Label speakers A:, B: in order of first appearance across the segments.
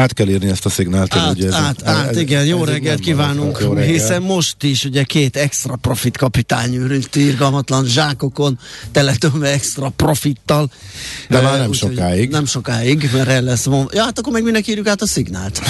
A: Át kell írni ezt a szignált.
B: Át,
A: ugye ez,
B: át, át,
A: ez,
B: igen, jó
A: ez
B: reggelt kívánunk.
A: Jó reggel.
B: hiszen most is ugye két extra profit kapitány ürült irgalmatlan zsákokon, teletömve extra profittal.
A: De már nem
B: úgyhogy
A: sokáig.
B: Nem sokáig, mert el lesz. Ja, hát akkor meg minek írjuk át a szignált.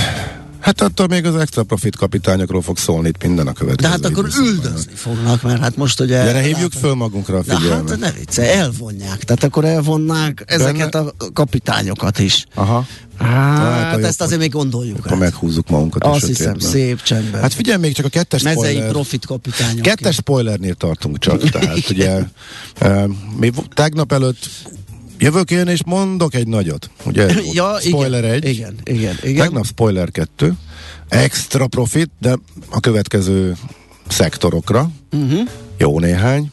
A: Hát attól még az extra profit kapitányokról fog szólni itt minden a következő.
B: De hát akkor üldözni fognak, mert hát most ugye...
A: Gyere, hívjuk föl magunkra a
B: De
A: figyelmet.
B: hát ne vicce, elvonják. Tehát akkor elvonnák ezeket a kapitányokat is.
A: Aha.
B: Hát,
A: Hát,
B: ezt azért még gondoljuk
A: Akkor meghúzzuk magunkat.
B: Azt hiszem, szép csendben.
A: Hát figyelj, még csak a kettes
B: Mezei
A: spoiler.
B: profit kapitányok.
A: Kettes spoilernél tartunk csak, tehát ugye e, mi tegnap előtt jövök én és mondok egy nagyot, ugye?
B: Ja,
A: spoiler
B: igen,
A: egy.
B: igen, igen, igen.
A: Tegnap spoiler kettő, extra profit, de a következő szektorokra, uh-huh. jó néhány,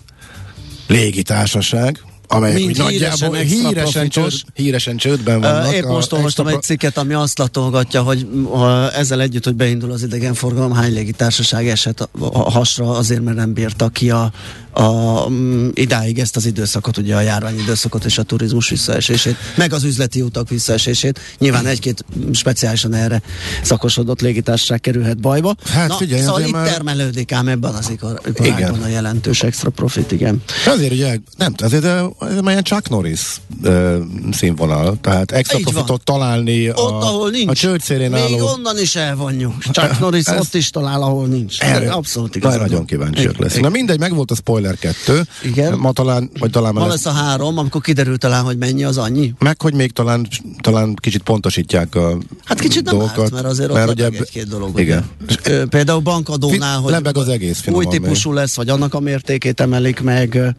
A: légitársaság, amelyek
B: Mind
A: úgy
B: híresen
A: nagyjából híresen, csőd, híresen csődben vannak.
B: Épp most olvastam egy cikket, ami azt latolgatja, hogy ezzel együtt, hogy beindul az idegenforgalom, hány légitársaság esett a, a hasra azért, mert nem bírta ki a, a, um, idáig ezt az időszakot, ugye a járvány időszakot és a turizmus visszaesését, meg az üzleti utak visszaesését. Nyilván egy-két speciálisan erre szakosodott légitársaság kerülhet bajba.
A: Hát
B: Na,
A: figyelj,
B: szóval itt
A: már-
B: termelődik ám ebben az ipar, iparágban a jelentős extra profit, igen.
A: Azért ugye, nem, azért ez már ilyen Chuck Norris uh, színvonal, tehát extra
B: Így van.
A: profitot találni
B: Ott,
A: a,
B: ahol nincs.
A: a csőd szélén
B: Még
A: álló...
B: onnan is elvonjuk. Csak Norris
A: Ez-
B: ott is talál, ahol nincs.
A: Erre
B: Abszolút igazad
A: nagyon
B: van.
A: kíváncsiak leszünk. Na mindegy, meg volt a spoiler kettő.
B: Igen.
A: Ma talán, vagy talán
B: Ma
A: lesz,
B: lesz a három, amikor kiderül talán, hogy mennyi az annyi.
A: meg, hogy még talán, talán kicsit pontosítják a
B: Hát kicsit nem
A: dolgokat.
B: árt, mert azért ott
A: ugye
B: egy-két dolog.
A: Igen.
B: ugye. Például bankadónál, hogy
A: lebeg az egész
B: új típusú lesz, vagy annak a mértékét emelik meg,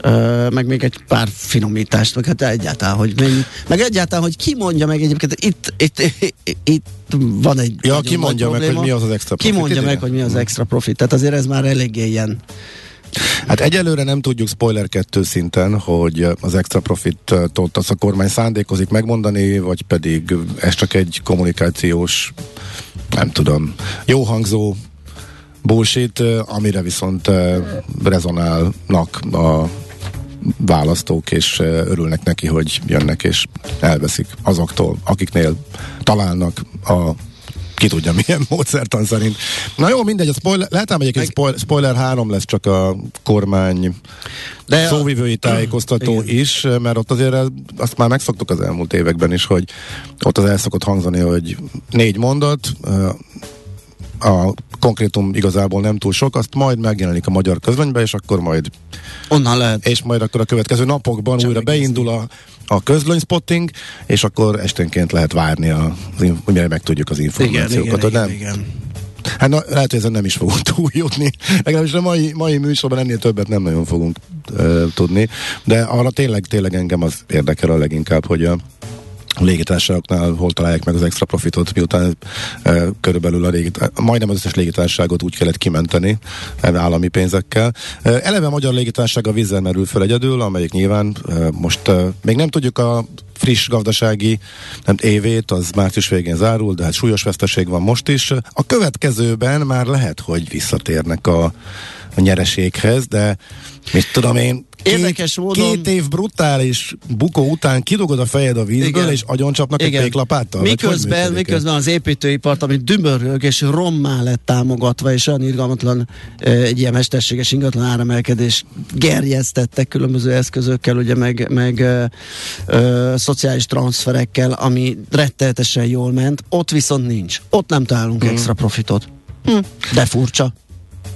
B: ö, meg még egy pár finomítást, meg hát egyáltalán, hogy mennyi, meg egyáltalán, hogy ki mondja meg egyébként, itt, itt, itt, itt van egy
A: Ja, ki mondja meg, hogy mi az az extra
B: Ki
A: profit,
B: mondja
A: igen?
B: meg, hogy mi az extra profit, tehát azért ez már eléggé ilyen
A: Hát egyelőre nem tudjuk spoiler kettő szinten, hogy az extra profitot az a kormány szándékozik megmondani, vagy pedig ez csak egy kommunikációs, nem tudom, jó hangzó bullshit, amire viszont rezonálnak a választók, és örülnek neki, hogy jönnek és elveszik azoktól, akiknél találnak a ki tudja milyen módszertan szerint. Na jó, mindegy, a spoiler, lehet ám egyébként spoiler, spoiler 3 lesz csak a kormány
B: De
A: de
B: a-
A: szóvivői tájékoztató
B: Igen.
A: is, mert ott azért azt már megszoktuk az elmúlt években is, hogy ott az el szokott hangzani, hogy négy mondat, a konkrétum igazából nem túl sok, azt majd megjelenik a magyar közlönybe, és akkor majd
B: onnan lehet.
A: és majd akkor a következő napokban Csak újra beindul a, a közlönyspotting, és akkor esténként lehet várni, a, in- mire megtudjuk az
B: Igen,
A: információkat.
B: igen,
A: hogy
B: igen,
A: nem,
B: igen.
A: Hát na, lehet, hogy ezen nem is fogunk túljutni. Legalábbis a mai, mai műsorban ennél többet nem nagyon fogunk uh, tudni. De arra tényleg, tényleg engem az érdekel a leginkább, hogy a a légitársaságoknál hol találják meg az extra profitot, miután e, körülbelül a légitár, majdnem az összes légitársaságot úgy kellett kimenteni e, állami pénzekkel. E, eleve a magyar légitársaság a vízzel merül föl egyedül, amelyik nyilván e, most e, még nem tudjuk a friss gazdasági nem, évét, az március végén zárul, de hát súlyos veszteség van most is. A következőben már lehet, hogy visszatérnek a a nyereséghez, de mit tudom én,
B: Érdekes
A: két,
B: módon-
A: két év brutális bukó után kidugod a fejed a vízből,
B: Igen.
A: és agyoncsapnak egy
B: Igen.
A: péklapáttal? Vagy hogy
B: Miközben, miközben az építőipart, ami dübörög és rommá lett támogatva, és olyan irgalmatlan egy ilyen mesterséges ingatlan áremelkedés gerjesztettek különböző eszközökkel, ugye meg, meg ö, ö, szociális transferekkel, ami rettenetesen jól ment, ott viszont nincs. Ott nem találunk
A: Mhm.
B: extra profitot. Hm, de furcsa.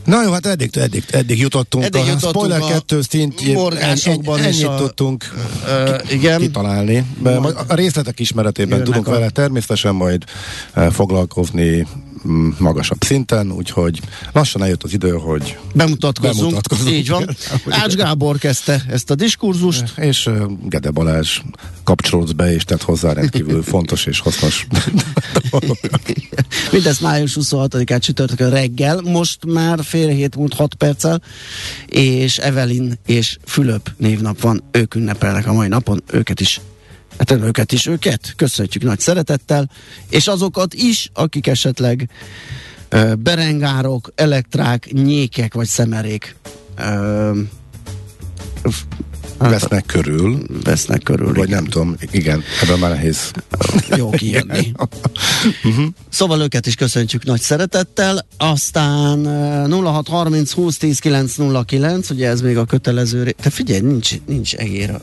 A: Na jó, hát eddig, eddig, eddig jutottunk.
B: Eddig
A: a
B: jutottunk
A: spoiler
B: a
A: 2 szintjén.
B: morgásokban
A: en-
B: és
A: ennyit
B: a-
A: tudtunk
B: Ö, igen.
A: kitalálni. Majd a részletek ismeretében
B: Jönnek
A: tudunk
B: a-
A: vele természetesen majd eh, foglalkozni magasabb szinten, úgyhogy lassan eljött az idő, hogy
B: Bemutatkozzunk.
A: Bemutatkozunk.
B: Így van. Ács Gábor kezdte ezt a diskurzust.
A: és eh, Gede Balázs kapcsolódsz be, és tett hozzá rendkívül fontos és hasznos.
B: Mindez május 26-án csütörtökön reggel, most már fél hét múlt 6 perccel, és Evelyn és Fülöp névnap van, ők ünnepelnek a mai napon, őket is Hát őket is, őket köszönjük nagy szeretettel, és azokat is, akik esetleg ö, berengárok, elektrák, nyékek vagy szemerék ö, f- hát,
A: Vesznek körül,
B: vesznek körül.
A: vagy
B: igen.
A: nem tudom, igen, ebben már nehéz.
B: Jó kijönni. Szóval őket is köszöntjük nagy szeretettel, aztán eh, 0630 20 10 909, ugye ez még a kötelező, ré- te figyelj, nincs, nincs egér.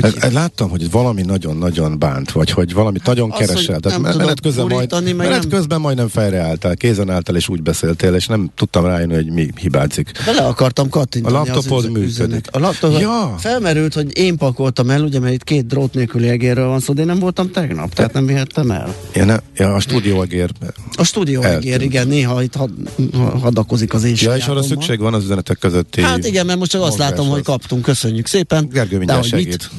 B: Hogy
A: láttam, hogy valami nagyon-nagyon bánt, vagy hogy valamit nagyon
B: Hát
A: keresel. Tehát menet közben, majd, menet
B: nem-
A: közben majdnem fejreálltál, kézen álltál és úgy beszéltél, és nem tudtam rájönni, hogy mi hibázik.
B: Bele akartam kattintani
A: A laptopod
B: az
A: működik.
B: üzenet. A laptop
A: Ja.
B: felmerült, hogy én pakoltam el, ugye, mert itt két drót nélküli egérről van szó, de én nem voltam tegnap, tehát nem vihettem el.
A: Ja, ne, ja a stúdióegér.
B: A stúdió
A: Eltűnt.
B: egér, igen, néha itt had, hadakozik az én
A: Ja, és arra szükség van az üzenetek közötti.
B: Hát igen, mert most csak azt látom, hogy kaptunk, köszönjük szépen.
A: Gergő mindjárt.
B: Mit?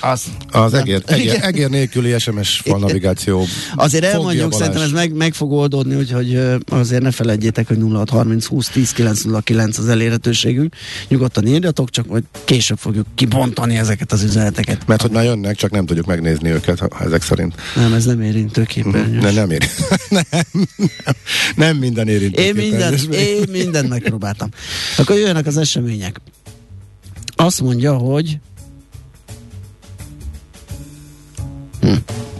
B: Az,
A: Az egér, egér, egér nélküli SMS fal navigáció.
B: Azért elmondjuk, szerintem ez meg, meg fog oldódni, úgyhogy azért ne felejtjétek, hogy 0630 20 10 909 az elérhetőségünk. Nyugodtan írjatok, csak majd később fogjuk kibontani ezeket az üzeneteket.
A: Mert hogy már jönnek, csak nem tudjuk megnézni őket, ha- ezek szerint.
B: Nem, ez nem érintő képernyős.
A: Ne, nem ér. nem, nem, nem minden érintő.
B: Én, minden, én mindent megpróbáltam. Akkor jöjjenek az események. Azt mondja, hogy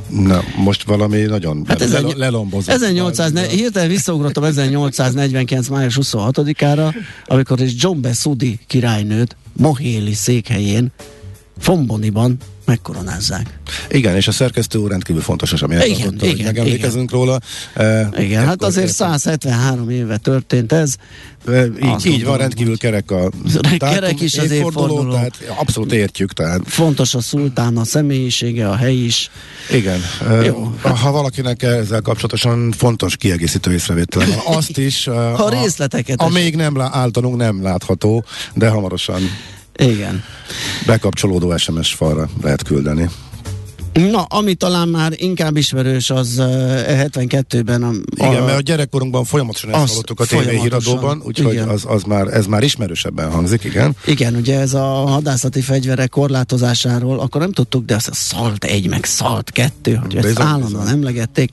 A: Na, most valami nagyon
B: Hát ez
A: lel-
B: egy-
A: lelombozott.
B: 1800, ne, hirtelen visszaugrottam 1849. május 26-ára, amikor is John Besudi királynőt Mohéli székhelyén Fomboniban megkoronázzák.
A: Igen, és a szerkesztő úr rendkívül fontos esemény.
B: Igen,
A: tartotta, hogy
B: igen,
A: megemlékezünk róla. E,
B: Igen, hát azért 173 éve történt ez.
A: e,
B: azt
A: így, így van, rendkívül kerek a
B: Kerek is az évforduló.
A: tehát abszolút értjük, tehát
B: Fontos a szultán, a személyisége, a hely is.
A: igen. E,
B: Jó.
A: Ha valakinek ezzel kapcsolatosan fontos kiegészítő észrevétel van, azt is,
B: Ha részleteket
A: a, a még nem lá- általunk nem látható, de hamarosan
B: Igen.
A: Bekapcsolódó SMS falra lehet küldeni.
B: Na, ami talán már inkább ismerős, az uh, 72-ben a,
A: Igen,
B: a,
A: mert a gyerekkorunkban folyamatosan ezt hallottuk a tévéhíradóban, úgyhogy az, az, már, ez már ismerősebben hangzik, igen.
B: Igen, ugye ez a hadászati fegyverek korlátozásáról, akkor nem tudtuk, de az a szalt egy, meg szalt kettő, hogy ezt
A: Bizony,
B: állandóan
A: bizony.
B: emlegették.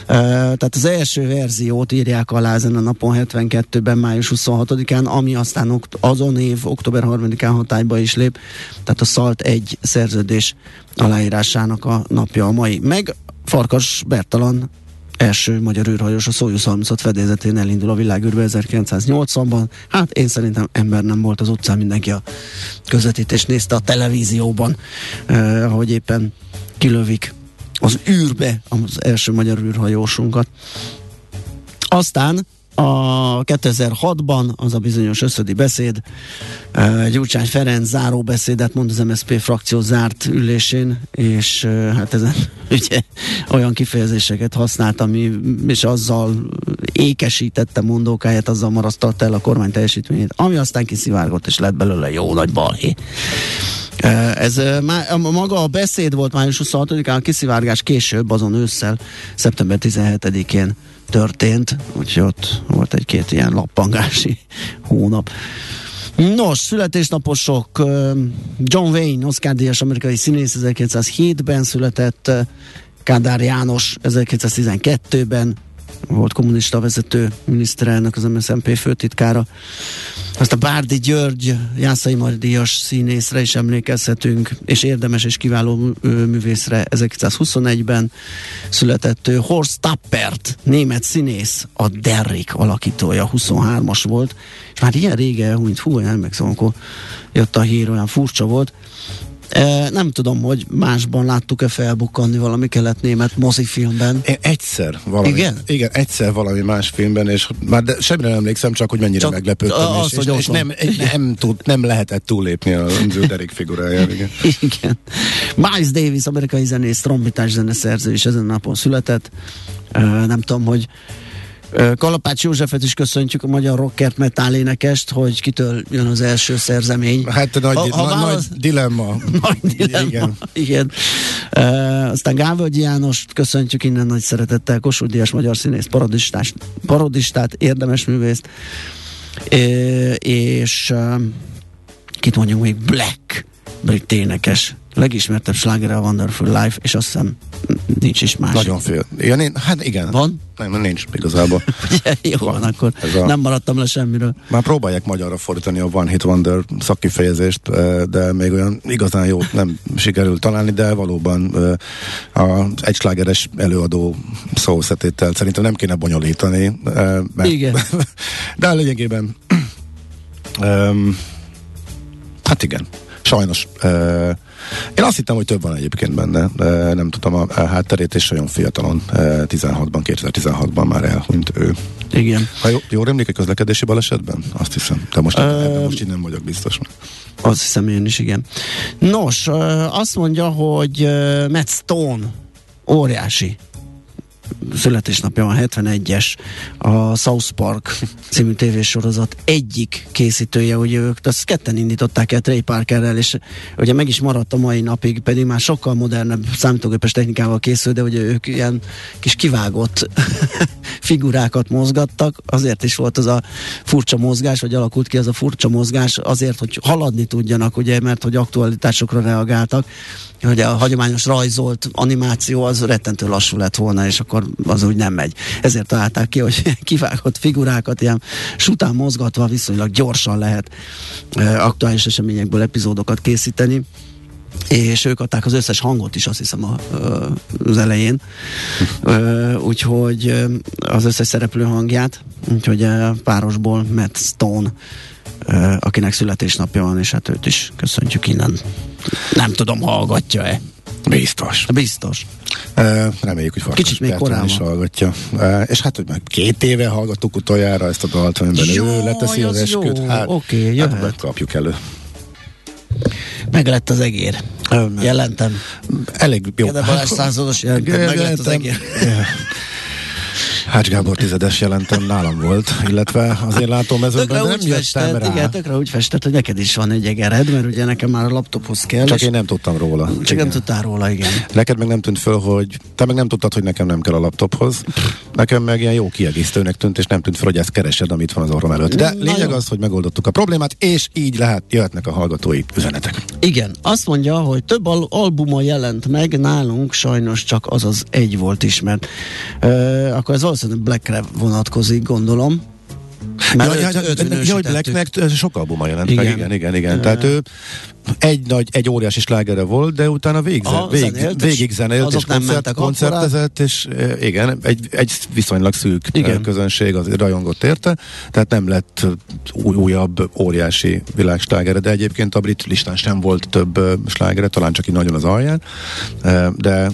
B: Uh, tehát az első verziót írják alá ezen a napon 72-ben, május 26-án, ami aztán azon év, október 3-án hatályba is lép. Tehát a szalt egy szerződés aláírásának a napja a mai. Meg Farkas Bertalan első magyar űrhajós a Soyuz 36 fedélzetén elindul a világűrbe 1980-ban. Hát én szerintem ember nem volt az utcán, mindenki a közvetítést nézte a televízióban, eh, ahogy éppen kilövik az űrbe az első magyar űrhajósunkat. Aztán a 2006-ban az a bizonyos összödi beszéd, eh, Gyurcsány Ferenc záró beszédet mond az MSZP frakció zárt ülésén, és hát ezen ugye olyan kifejezéseket használt, ami, és azzal ékesítette mondókáját, azzal marasztalta el a kormány teljesítményét, ami aztán kiszivárgott, és lett belőle jó nagy balhé. Ez má- maga a beszéd volt május 26-án, a kiszivárgás később, azon ősszel, szeptember 17-én történt, úgyhogy ott volt egy-két ilyen lappangási hónap. Nos, születésnaposok, John Wayne, Oscar díjas amerikai színész 1907-ben született, Kádár János 1912-ben, volt kommunista vezető miniszterelnök, az MSZNP főtitkára. Azt a Bárdi György, Jászai Mardias színészre is emlékezhetünk, és érdemes és kiváló művészre 1921-ben született ő. Horst Tappert, német színész, a Derrick alakítója, 23-as volt, és már ilyen rége, mint hú, nem emlékszem, akkor jött a hír, olyan furcsa volt. Nem tudom, hogy másban láttuk-e felbukkanni valami kelet-német mozifilmben.
A: Én egyszer valami,
B: Igen?
A: Igen, egyszer valami más filmben, és már de semmire nem emlékszem, csak hogy mennyire
B: Csak
A: meglepődtem.
B: az,
A: és,
B: hogy
A: és, nem, nem, tud, nem lehetett túllépni a Drew Derrick figuráján. Igen.
B: Igen. Miles Davis, amerikai zenész, trombitás zeneszerző is ezen napon született. Nem tudom, hogy Kalapács Józsefet is köszöntjük, a magyar rockert metal énekest, hogy kitől jön az első szerzemény.
A: Hát nagy,
B: Ha-
A: ha, nagy,
B: válasz-
A: nagy dilemma.
B: Nagy dilemma.
A: Igen.
B: Igen. Uh, aztán Gávölgyi Jánost köszöntjük innen nagy szeretettel, Kossuth Díjas magyar színész, parodistás, parodistát, érdemes művészt, uh, és uh, kit mondjuk még Black, brit énekes, legismertebb sláger a Wonderful Life, és azt hiszem nincs is más.
A: Nagyon fél. Igen, én, hát igen.
B: Van?
A: Nem, nincs igazából.
B: Jó van, akkor
A: Ez a-
B: nem maradtam le semmiről.
A: Már próbálják magyarra fordítani a One Hit Wonder szakkifejezést, eh, de még olyan igazán jót nem sikerült találni, de valóban eh, az egyslágeres előadó szószetéttel szerintem nem kéne bonyolítani. eh, Mert,
B: Igen.
A: De lényegében um, hát igen, sajnos uh, én azt hittem, hogy több van egyébként benne, uh, nem tudom a, a hátterét, és olyan fiatalon, uh, 16-ban, 2016-ban már elhunyt ő.
B: Igen.
A: Ha jó, jól emlék a közlekedési balesetben? Azt hiszem. De most, uh, ebben most így nem vagyok biztos.
B: Azt hiszem én is, igen. Nos, azt mondja, hogy ö, Matt Stone óriási születésnapja van, 71-es, a South Park című tévésorozat egyik készítője, ugye ők azt ketten indították el Trey Parkerrel, és ugye meg is maradt a mai napig, pedig már sokkal modernebb számítógépes technikával készül, de ugye ők ilyen kis kivágott figurákat mozgattak, azért is volt az a furcsa mozgás, vagy alakult ki az a furcsa mozgás, azért, hogy haladni tudjanak, ugye, mert hogy aktualitásokra reagáltak, hogy a hagyományos rajzolt animáció az rettentő lassú lett volna, és akkor az úgy nem megy. Ezért találták ki, hogy kivágott figurákat ilyen sután mozgatva viszonylag gyorsan lehet e, aktuális eseményekből epizódokat készíteni és ők adták az összes hangot is, azt hiszem a, az elején. Úgyhogy az összes szereplő hangját, úgyhogy párosból Matt Stone, akinek születésnapja van, és hát őt is köszöntjük innen. Nem tudom, hallgatja-e.
A: Biztos.
B: Biztos.
A: Uh, reméljük, hogy Farkas
B: Kicsit még korábban.
A: is hallgatja. Uh, és hát, hogy már két éve hallgattuk utoljára ezt a dalt, amiben ő
B: Jaj,
A: leteszi az
B: az
A: esküt.
B: jó.
A: Hát,
B: Oké,
A: hát
B: jöhet.
A: majd kapjuk elő.
B: Meg lett az egér. Jelentem.
A: Elég jó.
B: Kede Balázs százados jelentem. Meg lett az egér.
A: Hács Gábor tizedes jelentem nálam volt, illetve az én látómezőmben, nem
B: úgy
A: jöttem
B: festett,
A: rá.
B: igen, tökre úgy festett, hogy neked is van egy egered, mert ugye nekem már a laptophoz kell.
A: Csak én nem tudtam róla.
B: Csak
A: Igen.
B: nem tudtál róla, igen.
A: Neked meg nem tűnt föl, hogy te meg nem tudtad, hogy nekem nem kell a laptophoz. Nekem meg ilyen jó kiegészítőnek tűnt, és nem tűnt föl, hogy ezt keresed, amit van az orrom előtt. De
B: Na
A: lényeg
B: jó.
A: az, hogy megoldottuk a problémát, és így lehet, jöhetnek a hallgatói üzenetek.
B: Igen, azt mondja, hogy több al- albuma jelent meg, nálunk sajnos csak az az egy volt ismert. Ö, akkor ez valószínűleg Blackre vonatkozik, gondolom. Mert
A: ja, ja,
B: őt
A: ja, ja, hogy. Blacknek sok albuma jelent
B: Igen.
A: meg, igen, igen, igen.
B: Ö.
A: Tehát ő egy nagy, egy óriási slágere volt, de utána végig,
B: Aha,
A: végig,
B: zenélt,
A: végig zenélt, és koncert, koncertezett, és e, igen, egy, egy viszonylag szűk
B: Igen.
A: igen. közönség az rajongott érte, tehát nem lett új, újabb óriási világslágere, de egyébként a brit listán sem volt több slágere, talán csak így nagyon az alján, de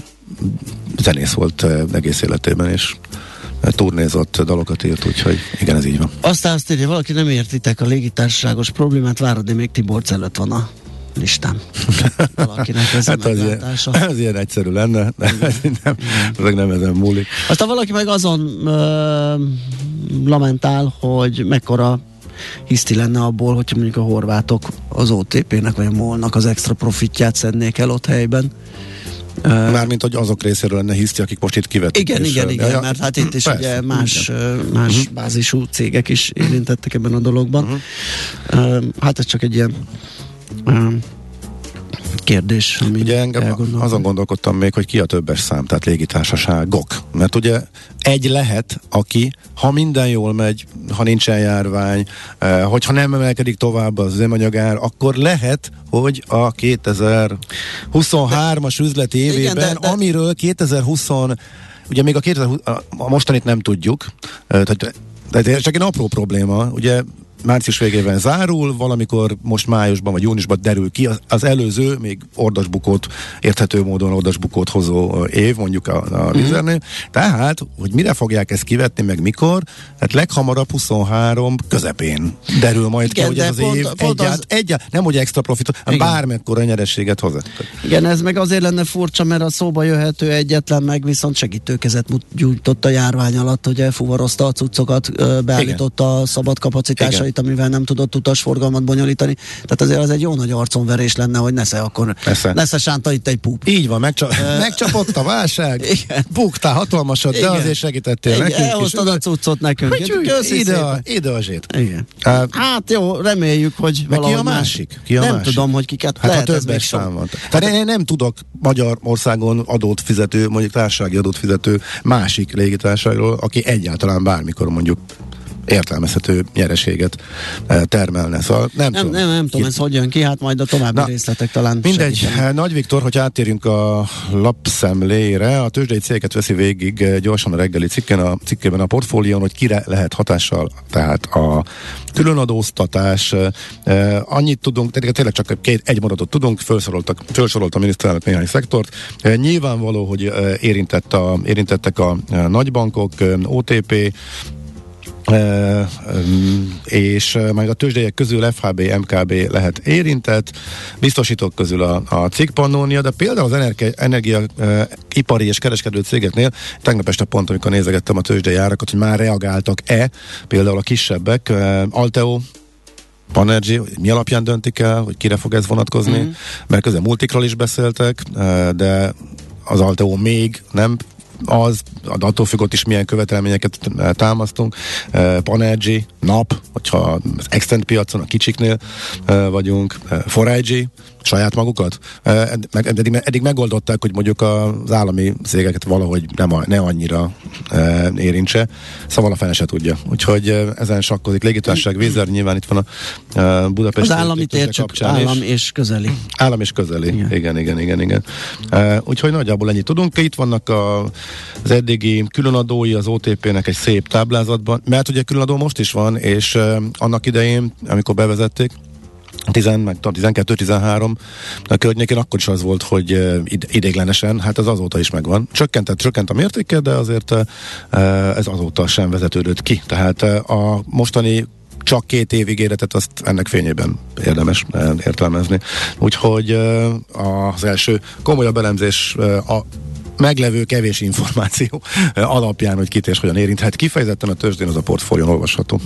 A: zenész volt egész életében, és turnézott, dalokat írt, úgyhogy igen, ez így van.
B: Aztán azt írja, valaki nem értitek a légitársaságos problémát, várod, de még Tiborc előtt van a listán. Valakinek ez
A: Hát az ilyen, az ilyen egyszerű lenne, de nem, ezek nem ezen múlik.
B: Aztán valaki meg azon ö, lamentál, hogy mekkora hiszti lenne abból, hogyha mondjuk a horvátok az OTP-nek vagy a MOL-nak az extra profitját szednék el ott helyben.
A: Mármint, hogy azok részéről lenne hiszti, akik most itt kivetik.
B: igen,
A: és,
B: igen, igen,
A: ja,
B: mert hát itt is
A: persze,
B: ugye más,
A: igen.
B: más bázisú cégek is érintettek ebben a dologban. Ö, Hát ez csak egy ilyen kérdés, ami
A: Ugye engem azon gondolkodtam még, hogy ki a többes szám, tehát légitársaságok. Mert ugye egy lehet, aki, ha minden jól megy, ha nincsen járvány, eh, hogyha nem emelkedik tovább az üzemanyagár, akkor lehet, hogy a 2023-as üzleti
B: Igen,
A: évében,
B: de- de-
A: amiről 2020 Ugye még a, 2020, a- a mostanit nem tudjuk, eh, tehát de ez csak egy apró probléma, ugye március végében zárul, valamikor most májusban vagy júniusban derül ki az, előző, még ordasbukót, érthető módon ordasbukót hozó év, mondjuk a, a Vizernél. Tehát, hogy mire fogják ezt kivetni, meg mikor, hát leghamarabb 23 közepén derül majd
B: Igen,
A: ki, hogy ez az
B: pont-
A: év
B: pont
A: egyált,
B: az-
A: egyált, nem hogy extra profitot, hanem
B: Igen.
A: bármekkora nyerességet hoz.
B: Igen, ez meg azért lenne furcsa, mert a szóba jöhető egyetlen meg viszont segítőkezet gyújtott a járvány alatt, hogy elfuvarozta a cuccokat, beállította a szabad kapacitásait, amivel nem tudott utasforgalmat bonyolítani. Tehát azért az egy jó nagy arconverés lenne, hogy nesze akkor
A: Nesze.
B: nesze sánta itt egy pup.
A: Így van, megcsa- megcsapott a válság,
B: Igen.
A: buktál hatalmasat, de
B: Igen.
A: azért segítettél
B: Igen,
A: nekünk
B: elhoztad a cuccot nekünk.
A: Hogy
B: Köszi
A: ide, a, ide a zsét.
B: Igen.
A: Hát,
B: Hát jó, reméljük, hogy
A: Meg ki
B: valahogy
A: a másik? Ki a
B: nem
A: másik?
B: tudom, hogy kiket
A: Hát
B: lehet
A: a többes szám van. Tehát én nem tudok Magyarországon adót fizető, mondjuk társasági adót fizető másik légitársaságról, aki egyáltalán bármikor mondjuk értelmezhető nyereséget eh, termelne. Szóval nem,
B: Nem,
A: tudom.
B: nem, nem tudom, ez hogy jön ki, hát majd a további
A: Na,
B: részletek talán
A: Mindegy,
B: segítenek.
A: Nagy Viktor, hogy áttérjünk a lapszemlére, a tőzsdei cégeket veszi végig eh, gyorsan a reggeli cikken, a cikkében a portfólión, hogy kire lehet hatással, tehát a különadóztatás, annyit tudunk, tényleg csak két, egy mondatot tudunk, felsoroltak, felsorolt a miniszterelnök néhány szektort. Nyilvánvaló, hogy érintett a, érintettek a nagybankok, OTP, És majd a tőzsdejek közül FHB, MKB lehet érintett, biztosítók közül a, a cég Pannonia, de például az energia, energia ipari és kereskedő cégeknél, tegnap este pont, amikor nézegettem a tőzsdei árakat, hogy már reagáltak-e, például a kisebbek, Alteo, Panergy, mi alapján döntik el, hogy kire fog ez vonatkozni, mm. mert közben multikról is beszéltek, de az Alteo még nem az, attól függ ott is milyen követelményeket eh, támasztunk. Eh, Panergy, NAP, hogyha az extend piacon, a kicsiknél eh, vagyunk, Forage, saját magukat. Eddig, eddig megoldották, hogy mondjuk az állami cégeket valahogy nem, ne annyira érintse. Szóval a fene se tudja. Úgyhogy ezen sakkozik. Légitársaság, vízer, nyilván itt van a Budapest.
B: Az állami tér csak állam és közeli.
A: Állam és közeli.
B: Igen.
A: Igen, igen, igen, igen. úgyhogy nagyjából ennyit tudunk. Itt vannak a, az eddigi különadói az OTP-nek egy szép táblázatban, mert ugye különadó most is van, és annak idején, amikor bevezették, 10, meg 12-13 a környékén akkor is az volt, hogy id- idéglenesen, hát ez azóta is megvan. Csökkentett, csökkent a mértéke, de azért uh, ez azóta sem vezetődött ki. Tehát a mostani csak két év ígéretet, azt ennek fényében érdemes eh, értelmezni. Úgyhogy eh, az első komolyabb elemzés eh, a meglevő kevés információ alapján, hogy kit és hogyan érinthet. Kifejezetten a tőzsdén az a portfólión olvasható.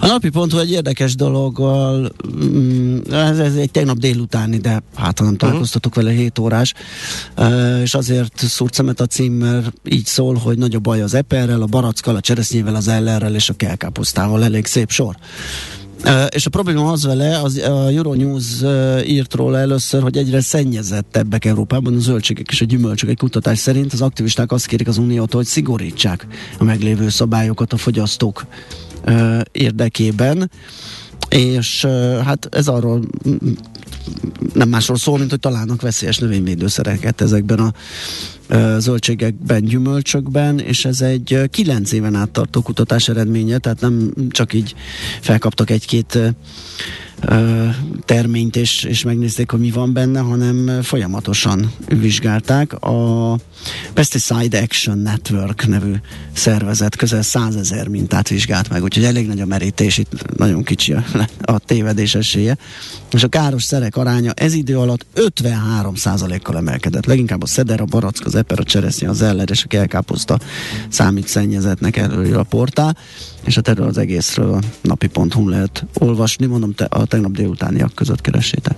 B: A napi pontú egy érdekes dologgal, mm, ez, ez egy tegnap délutáni, de hát nem találkoztatok vele 7 órás, és azért szúrt szemet a cím, mert így szól, hogy nagy a baj az eperrel, a barackkal, a cseresznyével, az ellerrel és a kelkáposztával, elég szép sor. És a probléma az vele, az, a Euronews írt róla először, hogy egyre szennyezettebbek Európában a zöldségek és a gyümölcsök. Egy kutatás szerint az aktivisták azt kérik az Uniótól, hogy szigorítsák a meglévő szabályokat a fogyasztók érdekében, és hát ez arról nem másról szól, mint hogy találnak veszélyes növényvédőszereket ezekben a zöldségekben, gyümölcsökben, és ez egy kilenc éven át tartó kutatás eredménye, tehát nem csak így felkaptak egy-két terményt, és, és megnézték, hogy mi van benne, hanem folyamatosan vizsgálták. A Pesticide Action Network nevű szervezet közel százezer mintát vizsgált meg, úgyhogy elég nagy a merítés, itt nagyon kicsi a, a tévedés esélye. És a káros szerek aránya ez idő alatt 53%-kal emelkedett. Leginkább a szeder, a barack, az eper, a cseresznye, az eller és a kelkáposzta számít szennyezetnek erről a portál, és hát erről az egészről a napi.hu lehet olvasni, mondom, te, a tegnap délutániak között keressétek.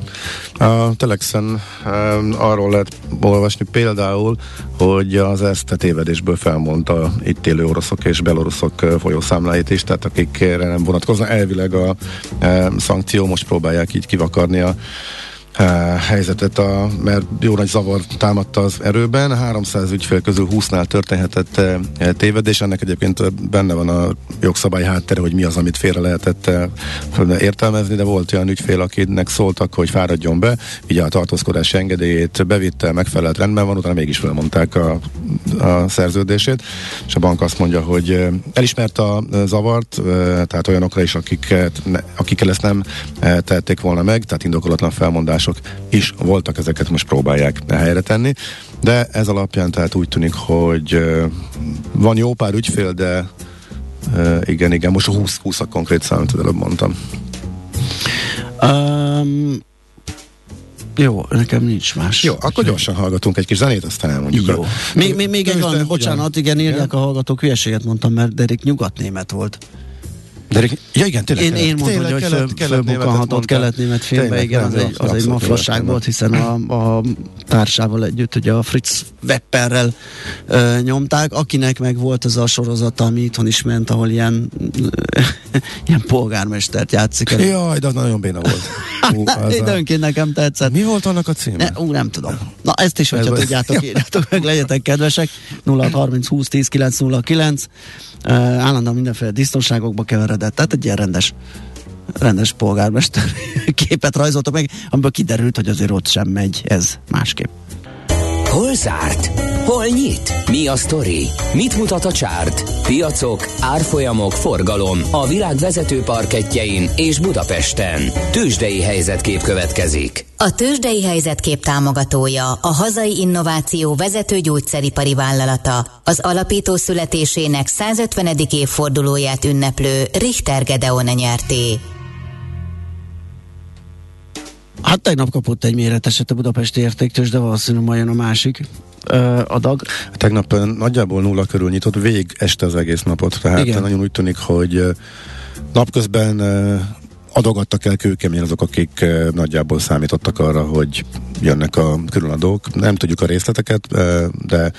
A: A Telexen um, arról lehet olvasni például, hogy az Erste tévedésből felmondta itt élő oroszok és beloruszok uh, folyószámláit is, tehát akikre nem vonatkozna elvileg a um, szankció, most próbálják így kivakarni a helyzetet, a, mert jó nagy zavar támadta az erőben. 300 ügyfél közül 20-nál történhetett tévedés, ennek egyébként benne van a jogszabály háttere, hogy mi az, amit félre lehetett értelmezni, de volt olyan ügyfél, akinek szóltak, hogy fáradjon be, így a tartózkodási engedélyét bevitte, megfelelt, rendben van, utána mégis felmondták a, a szerződését, és a bank azt mondja, hogy elismert a zavart, tehát olyanokra is, akiket, akikkel ezt nem tették volna meg, tehát indokolatlan felmondások is voltak, ezeket most próbálják helyre tenni, de ez alapján tehát úgy tűnik, hogy van jó pár ügyfél, de igen, igen, most a 20, 20 a konkrét számot előbb mondtam.
B: Um, jó, nekem nincs más.
A: Jó, akkor gyorsan hallgatunk egy kis zenét, aztán elmondjuk.
B: Jó. A... Még, még, még egy valami, bocsánat, igen, írják a hallgatók, hülyeséget mondtam, mert Derek nyugatnémet volt.
A: De, ja igen, tényleg.
B: Én, én mondom, hogy kelet, fölbukkanhatott kelet-német filmbe, tényleg, igen, az egy, az egy mafosság volt, hiszen a, a társával együtt, ugye a Fritz Wepperrel ö, nyomták, akinek meg volt ez a sorozata, ami itthon is ment, ahol ilyen, ilyen polgármestert játszik.
A: Jaj, de az nagyon béna volt.
B: Ú, Időnként nekem tetszett.
A: Mi volt annak a címe?
B: Ne, ú, nem tudom. Na, ezt is, hogyha tudjátok, írjátok meg, legyetek kedvesek. 0 30 20 10 909 uh, állandóan mindenféle biztonságokba keveredett, tehát egy ilyen rendes rendes polgármester képet rajzoltak meg, amiből kiderült, hogy azért ott sem megy ez másképp.
C: Hol zárt? Hol nyit? Mi a sztori? Mit mutat a csárt? Piacok, árfolyamok, forgalom a világ vezető parketjein és Budapesten. Tősdei helyzetkép következik.
D: A Tősdei helyzetkép támogatója a hazai innováció vezető gyógyszeripari vállalata, az alapító születésének 150. évfordulóját ünneplő Richter Gedeon nyerté.
B: Hát tegnap kapott egy méreteset a budapesti értéktős, de valószínűleg majd jön a másik adag.
A: Tegnap nagyjából nulla körül nyitott, végig este az egész napot, tehát Igen. nagyon úgy tűnik, hogy napközben adogattak el kőkemény azok, akik nagyjából számítottak arra, hogy jönnek a különadók. Nem tudjuk a részleteket, de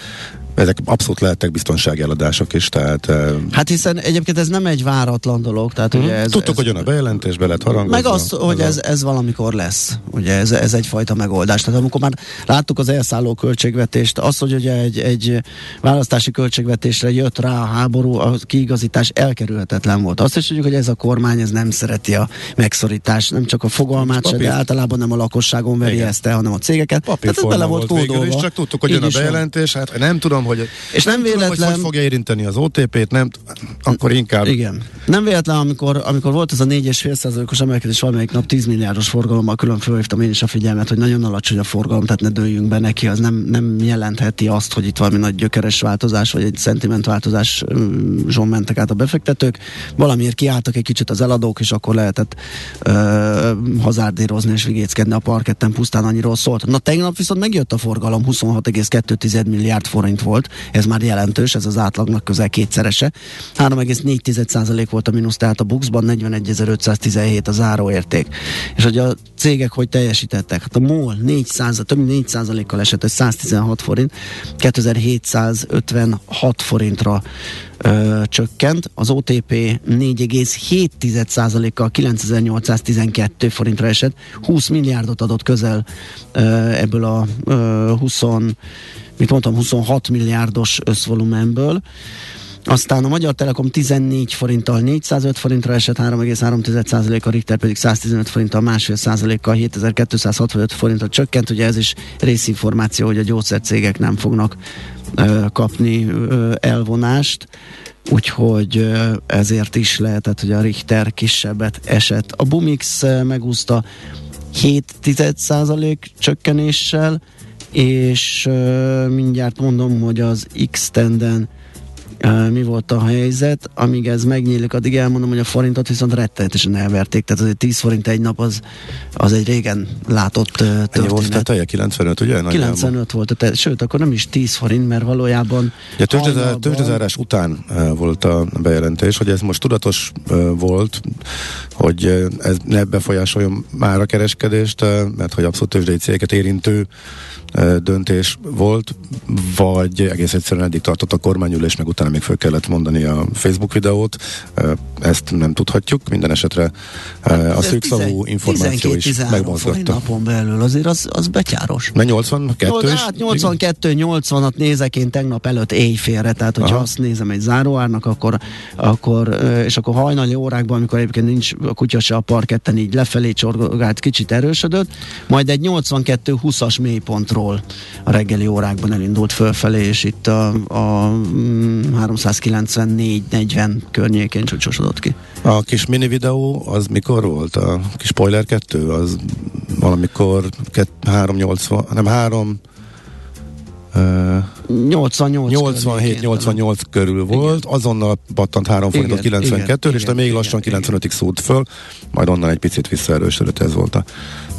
A: ezek abszolút lehettek biztonsági eladások is, tehát...
B: Hát hiszen egyébként ez nem egy váratlan dolog, tehát ugye ez...
A: Tudtuk, ez, hogy jön a bejelentés, be lehet harangozva.
B: Meg az, hogy ez, ez valamikor lesz, ugye ez, ez egyfajta megoldás. Tehát amikor már láttuk az elszálló költségvetést, az, hogy ugye egy, egy választási költségvetésre jött rá a háború, a kiigazítás elkerülhetetlen volt. Azt is tudjuk, hogy ez a kormány ez nem szereti a megszorítást, nem csak a fogalmát se, de általában nem a lakosságon veri Igen. ezt el, hanem a cégeket.
A: Papír Tehát bele volt, volt végül is, csak tudtuk, hogy jön a bejelentés, hát nem tudom, hogy
B: és nem, nem véletlen... Tudom,
A: hogy, hogy fogja érinteni az OTP-t, nem, akkor inkább...
B: Igen. Nem véletlen, amikor, amikor volt ez a 4,5%-os emelkedés valamelyik nap 10 milliárdos forgalommal, külön fölhívtam én is a figyelmet, hogy nagyon alacsony a forgalom, tehát ne dőljünk be neki, az nem, nem jelentheti azt, hogy itt valami nagy gyökeres változás, vagy egy szentimentváltozás zson mentek át a befektetők. Valamiért kiálltak egy kicsit az eladók, és akkor lehetett ö, hazárdírozni és vigéckedni a parketten, pusztán annyiról szólt. Na tegnap viszont megjött a forgalom, 26,2 milliárd forint volt ez már jelentős, ez az átlagnak közel kétszerese. 3,4% volt a mínusz, tehát a Buxban 41.517 a záróérték. És hogy a cégek hogy teljesítettek? Hát a MOL 400, több mint 4%-kal esett, ez 116 forint, 2756 forintra ö, csökkent, az OTP 4,7%-kal 9812 forintra esett, 20 milliárdot adott közel ö, ebből a ö, 20 mit mondtam, 26 milliárdos összvolumenből. Aztán a Magyar Telekom 14 forinttal 405 forintra esett, 3,3% a Richter pedig 115 forinttal másfél százalékkal 7265 forintra csökkent. Ugye ez is részinformáció, hogy a gyógyszercégek nem fognak ö, kapni ö, elvonást úgyhogy ezért is lehetett, hogy a Richter kisebbet esett. A Bumix megúszta 7% csökkenéssel, és mindjárt mondom, hogy az X-tenden mi volt a helyzet, amíg ez megnyílik, addig elmondom, hogy a forintot viszont rettenetesen elverték, tehát azért 10 forint egy nap az, az egy régen látott történet. Ennyi
A: volt a teje, 95, ugye?
B: 95 volt a teje, sőt, akkor nem is 10 forint, mert valójában
A: ja, tőzsdezárás után volt a bejelentés, hogy ez most tudatos volt, hogy ez ne befolyásoljon már a kereskedést, mert hogy abszolút tőzsdei cégeket érintő döntés volt, vagy egész egyszerűen eddig tartott a kormányülés, meg utána még fel kellett mondani a Facebook videót. Ezt nem tudhatjuk. Minden esetre a szűkszavú információ is megmozgatta.
B: napon belül azért az, az betyáros.
A: Mert 82
B: is? Hát 82 80-at nézek én tegnap előtt éjfélre, tehát hogyha Aha. azt nézem egy záróárnak, akkor, akkor és akkor hajnali órákban, amikor egyébként nincs a kutya se a parketten így lefelé csorgált, kicsit erősödött, majd egy 82-20-as mélypontról a reggeli órákban elindult fölfelé, és itt a, a 394-40 mm, környékén csúcsosodott ki.
A: A kis mini videó az mikor volt? A kis spoiler 2? Az valamikor 380, nem 3
B: 87-88
A: körül volt, igen. azonnal pattant 3 forintot 92 és de még lassan 95-ig szúrt föl, majd onnan egy picit visszaerősödött, ez volt a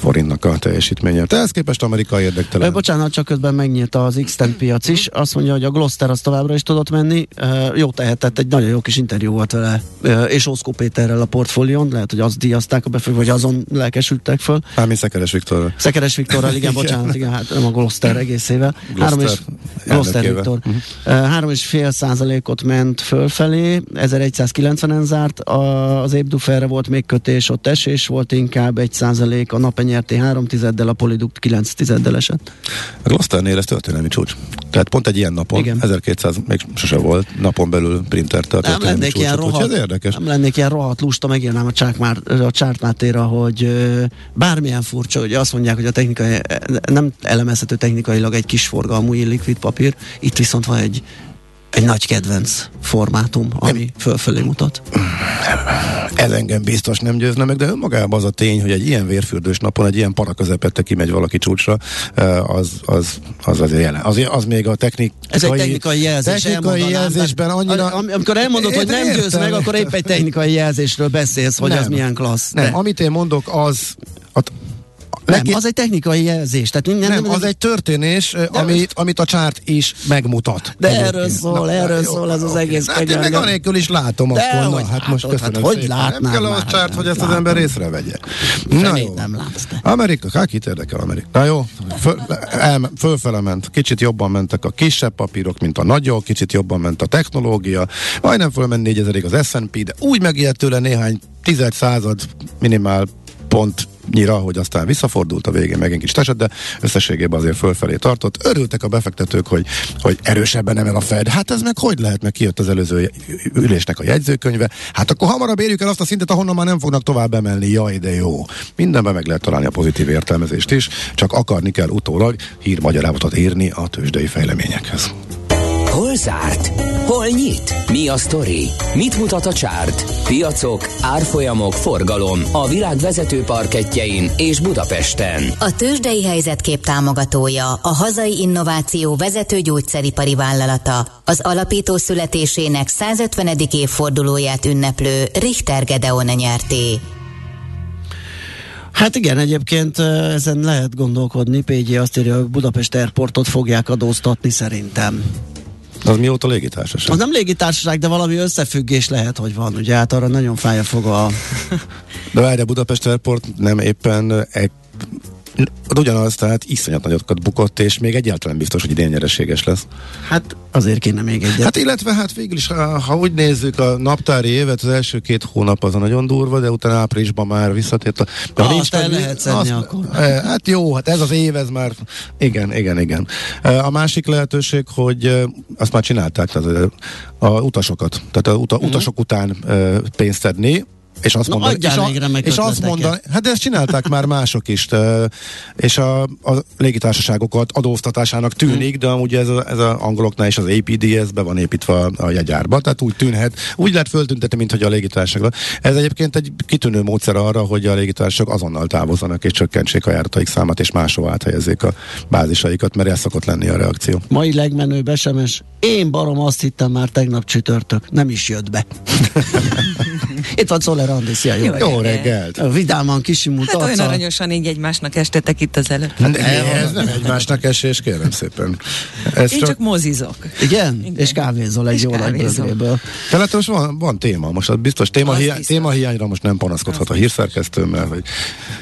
A: forintnak a teljesítménye. ehhez képest Amerika érdektelen.
B: Ö, bocsánat, csak közben megnyílt az x piac is. Azt mondja, hogy a Gloster az továbbra is tudott menni. Jó tehetett, egy nagyon jó kis interjú volt vele, és Oszkó Péterrel a portfólión. Lehet, hogy azt díjazták a befő, vagy azon lelkesültek föl.
A: Hát mi Szekeres Viktorral.
B: Szekeres Viktorral, igen, bocsánat, igen, hát nem a Gloster egészével. Három és, Gloster Viktor. Uh-huh. fél százalékot ment fölfelé, 1190-en zárt, a, az Ébduferre volt még kötés, ott esés volt inkább egy százalék, a napenyő nyerté 3 tizeddel, a Poliduct 9 tizeddel esett.
A: A Glosternél ez történelmi csúcs. Tehát pont egy ilyen napon, Igen. 1200 még sose volt, napon belül printer történelmi nem lennék ilyen rohadt, ez érdekes.
B: Nem lennék ilyen rohadt lusta, megírnám a, csákmár, a csártmátéra, hogy bármilyen furcsa, hogy azt mondják, hogy a technikai, nem elemezhető technikailag egy kis forgalmú likvid papír, itt viszont van egy egy nagy kedvenc formátum, ami fölfelé mutat.
A: Ez engem biztos nem győzne meg, de önmagában az a tény, hogy egy ilyen vérfürdős napon, egy ilyen para közepette kimegy valaki csúcsra, eh, az, az, az azért jelen. Az, az még a technik.
B: Ez egy technikai jelzés.
A: Technikai jelzésben annyira...
B: Am, amikor elmondod, hogy nem győz meg, akkor épp egy technikai jelzésről beszélsz, hogy nem, az milyen klassz.
A: Nem, de. amit én mondok, az
B: nem, Neki... az egy technikai jelzés. Tehát
A: nem, nem, nem, az egy történés, de amit, amit a csárt is megmutat.
B: De egyébként. erről szól, Na, erről jó, szól ez az egész
A: hát én meg anélkül is látom de akkor. Na, hát most köszönöm hát,
B: hogy látnám
A: Nem kell a csárt, hogy ezt az ember észrevegye. Na jó.
B: nem látsz te.
A: Amerika, hát kit érdekel Amerika? Na jó, föl, el, fölfele ment, kicsit jobban mentek a kisebb papírok, mint a nagyok, kicsit jobban ment a technológia, majdnem fölment 4000 az S&P, de úgy megijedt tőle néhány tized század minimál pont nyira, hogy aztán visszafordult a végén megint kis esett, de összességében azért fölfelé tartott. Örültek a befektetők, hogy, hogy erősebben emel a Fed. Hát ez meg hogy lehet, meg kijött az előző ülésnek a jegyzőkönyve. Hát akkor hamarabb érjük el azt a szintet, ahonnan már nem fognak tovább emelni. Jaj, de jó. Mindenben meg lehet találni a pozitív értelmezést is, csak akarni kell utólag hírmagyarázatot írni a tőzsdei fejleményekhez.
C: Hol zárt? Hol nyit? Mi a sztori? Mit mutat a csárt? Piacok, árfolyamok, forgalom a világ vezető parketjein és Budapesten.
D: A tőzsdei helyzetkép támogatója, a hazai innováció vezető gyógyszeripari vállalata, az alapító születésének 150. évfordulóját ünneplő Richter Gedeon nyerté.
B: Hát igen, egyébként ezen lehet gondolkodni. PG azt írja, hogy Budapest Airportot fogják adóztatni szerintem.
A: Az mióta légitársaság?
B: Az nem légitársaság, de valami összefüggés lehet, hogy van. Ugye hát arra nagyon fáj a foga.
A: de várj, a Budapest Airport nem éppen egy ugyanaz, tehát iszonyat nagyokat bukott, és még egyáltalán biztos, hogy idén nyereséges lesz.
B: Hát azért kéne még egyet.
A: Hát illetve hát végül is, ha, ha úgy nézzük a naptári évet, az első két hónap az a nagyon durva, de utána áprilisban már visszatért. A,
B: de ah, nincs el lehet szedni azt, akkor.
A: E, hát jó, hát ez az év, ez már, igen, igen, igen. E, a másik lehetőség, hogy e, azt már csinálták, tehát a utasokat, tehát a uta, uh-huh. utasok után pénzt szedni, és azt,
B: Na, mondani, és, a,
A: és azt mondani, hát ezt csinálták már mások is, de, és a, a légitársaságokat adóztatásának tűnik, de amúgy ez a, ez a angoloknál is az APDS be van építve a, a jegyárba, tehát úgy tűnhet, úgy lehet föltüntetni, mint hogy a légitársaság. Ez egyébként egy kitűnő módszer arra, hogy a légitársaságok azonnal távozzanak és csökkentsék a járataik számát, és máshova áthelyezzék a bázisaikat, mert ez szokott lenni a reakció.
B: Mai legmenőbb SMS. Én barom azt hittem már tegnap csütörtök, nem is jött be. Itt van Szoller Czoller Andi, szia, jó,
E: Jó
B: reggelt.
A: Jó reggelt!
B: Vidáman kisimult
E: Hát olyan
B: arccal.
E: aranyosan így egymásnak estetek itt az előtt.
A: Hát ez nem egymásnak esés, kérem szépen. Ez
E: Én
A: csak,
E: csak mozizok.
B: Igen?
E: Igen.
B: És kávézol egy
E: És
B: jó nagy
E: kávézom.
B: bögréből.
A: tehát most van, van téma, most az biztos téma, hiány,
E: biztos.
A: téma hiányra most nem panaszkodhat
E: Az
A: a hírszerkesztő, mert hogy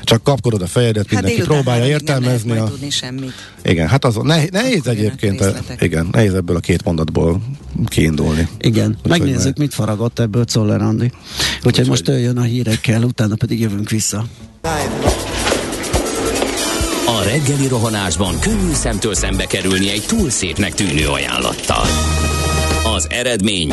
A: csak kapkodod a fejedet,
E: Hát
A: mindenki próbálja
E: háromig nem lehet
A: értelmezni. A,
E: tudni semmit.
A: igen, hát az nehéz, egyébként, igen, nehéz ebből a két mondatból kiindulni.
B: Igen,
A: Úgyhogy
B: megnézzük,
A: majd-
B: mit faragott ebből Czoller Andi. Úgyhogy most ő jön a hírekkel, utána pedig jövünk vissza.
C: A reggeli rohanásban könnyű szemtől szembe kerülni egy túl szépnek tűnő ajánlattal. Az eredmény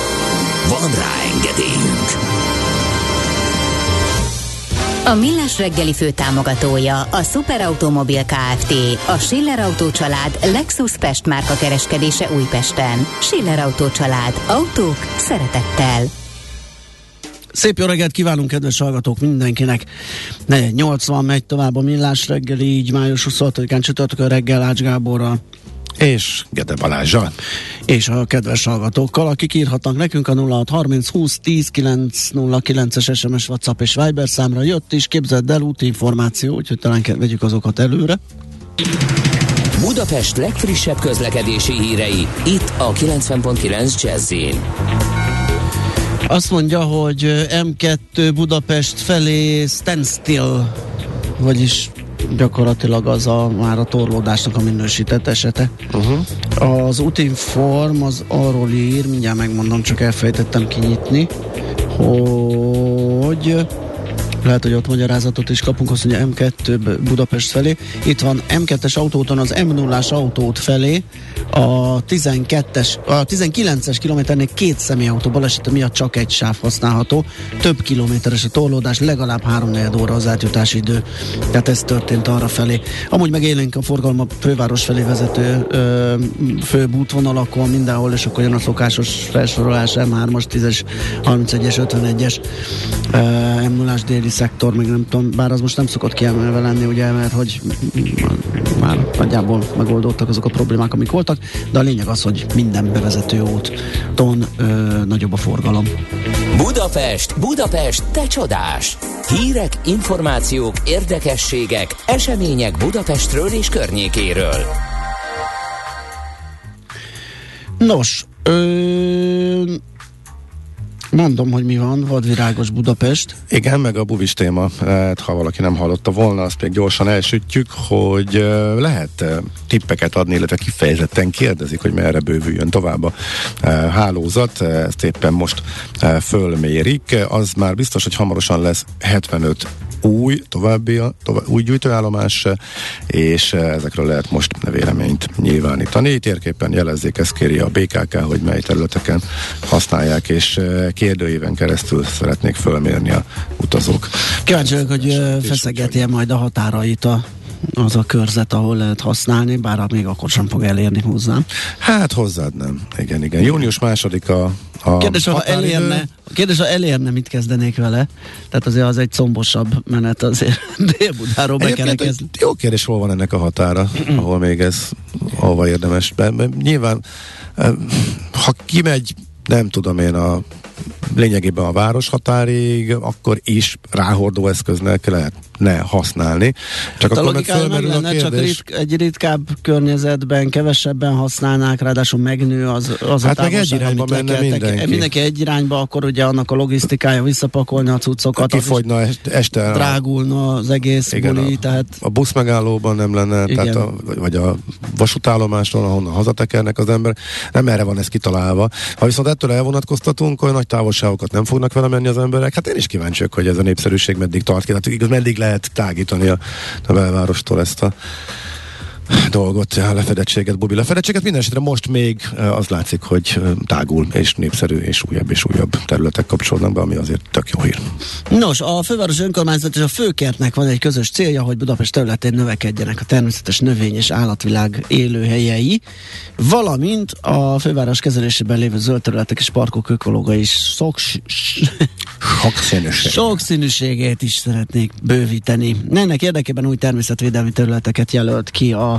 C: Van rá engedélyünk!
D: A Millás reggeli fő támogatója a Superautomobil KFT, a Schiller Autó család Lexus Pest márka kereskedése Újpesten. Schiller Autó család. Autók szeretettel.
B: Szép jó reggelt kívánunk, kedves hallgatók, mindenkinek. 80 megy tovább a millás reggeli, így május 26-án csütörtökön reggel Ács Gáborral
A: És Gede Balázsa.
B: és a kedves hallgatókkal, akik írhatnak nekünk a 0630 20 10 909-es SMS, WhatsApp és Viber számra jött is, képzeld el útinformáció, úgyhogy talán vegyük azokat előre.
C: Budapest legfrissebb közlekedési hírei, itt a 90.9 jazz
B: Azt mondja, hogy M2 Budapest felé standstill, vagyis gyakorlatilag az a már a torlódásnak a minősített esete. Uh-huh. Az Utinform az arról ír, mindjárt megmondom, csak elfejtettem kinyitni, hogy lehet, hogy ott magyarázatot is kapunk, azt mondja M2 B- Budapest felé. Itt van M2-es autóton az m 0 autót felé, a 12-es, a 19-es kilométernél két személyautó balesete miatt csak egy sáv használható. Több kilométeres a torlódás, legalább 3 óra az átjutási idő. Tehát ez történt arra felé. Amúgy meg élénk a forgalma főváros felé vezető ö, főbb útvonalakon mindenhol, és akkor jön a szokásos felsorolás M3-as, 10-es, 31-es, 51-es uh, m 0 déli szektor, még nem tudom, bár az most nem szokott kiemelve lenni, ugye, mert hogy már nagyjából megoldottak azok a problémák, amik voltak, de a lényeg az, hogy minden bevezető úton ö, nagyobb a forgalom.
C: Budapest, Budapest, te csodás! Hírek, információk, érdekességek, események Budapestről és környékéről.
B: Nos, ö, mondom, hogy mi van, vadvirágos Budapest.
A: Igen, meg a buvis téma, hát, ha valaki nem hallotta volna, azt még gyorsan elsütjük, hogy lehet tippeket adni, illetve kifejezetten kérdezik, hogy merre bővüljön tovább a hálózat, ezt éppen most fölmérik. Az már biztos, hogy hamarosan lesz 75 új, további, tovább, új gyűjtőállomás, és ezekről lehet most véleményt nyilvánítani. Térképpen jelezzék, ezt kéri a BKK, hogy mely területeken használják, és kérdőíven keresztül szeretnék fölmérni a utazók.
B: Kíváncsi vagyok, hogy
A: És
B: feszegeti majd a határait a, az a körzet, ahol lehet használni, bár még akkor sem fog elérni hozzám.
A: Hát hozzád nem. Igen, igen. Június második a, a
B: Kérdés, ha elérne, kérdés, ha elérne, mit kezdenék vele? Tehát azért az egy combosabb menet azért Dél-Budáról
A: Egyébként
B: bekerekezni.
A: egy jó kérdés, hol van ennek a határa, ahol még ez, ahova érdemes. Be, be, nyilván, eh, ha kimegy, nem tudom én, a lényegében a város határig, akkor is ráhordó eszköznek lehetne használni. Csak
B: Hát a
A: akkor meg
B: logikája meg
A: fölmerül a
B: lenne, csak ritk, egy ritkább környezetben kevesebben használnák, ráadásul megnő az, az
A: Hát
B: a
A: meg egy
B: távolság,
A: irányba menne mindenki.
B: Mindenki egy irányba, akkor ugye annak a logisztikája visszapakolni a cuccokat, is
A: Kifogyna est- este a-
B: drágulna az egész
A: Igen,
B: buli,
A: a-
B: tehát
A: a buszmegállóban nem lenne,
B: Igen.
A: tehát a, vagy- a vasútállomáson, ahonnan hazatekernek az ember, nem erre van ez kitalálva. Ha viszont ettől elvonatkoztatunk, olyan nagy távolságokat nem fognak vele menni az emberek, hát én is kíváncsi vagyok, hogy ez a népszerűség meddig tart ki, tehát igaz, meddig lehet tágítani a, a belvárostól ezt a dolgot, a lefedettséget, Bubi lefedettséget. Minden esetre most még eh, az látszik, hogy eh, tágul és népszerű és újabb és újabb területek kapcsolódnak be, ami azért tök jó hír.
B: Nos, a főváros önkormányzat és a főkertnek van egy közös célja, hogy Budapest területén növekedjenek a természetes növény és állatvilág élőhelyei, valamint a főváros kezelésében lévő zöld területek és parkok ökológiai szoks,
A: Sokszínűség.
B: sokszínűségét is szeretnék bővíteni. Ennek érdekében új természetvédelmi területeket jelölt ki a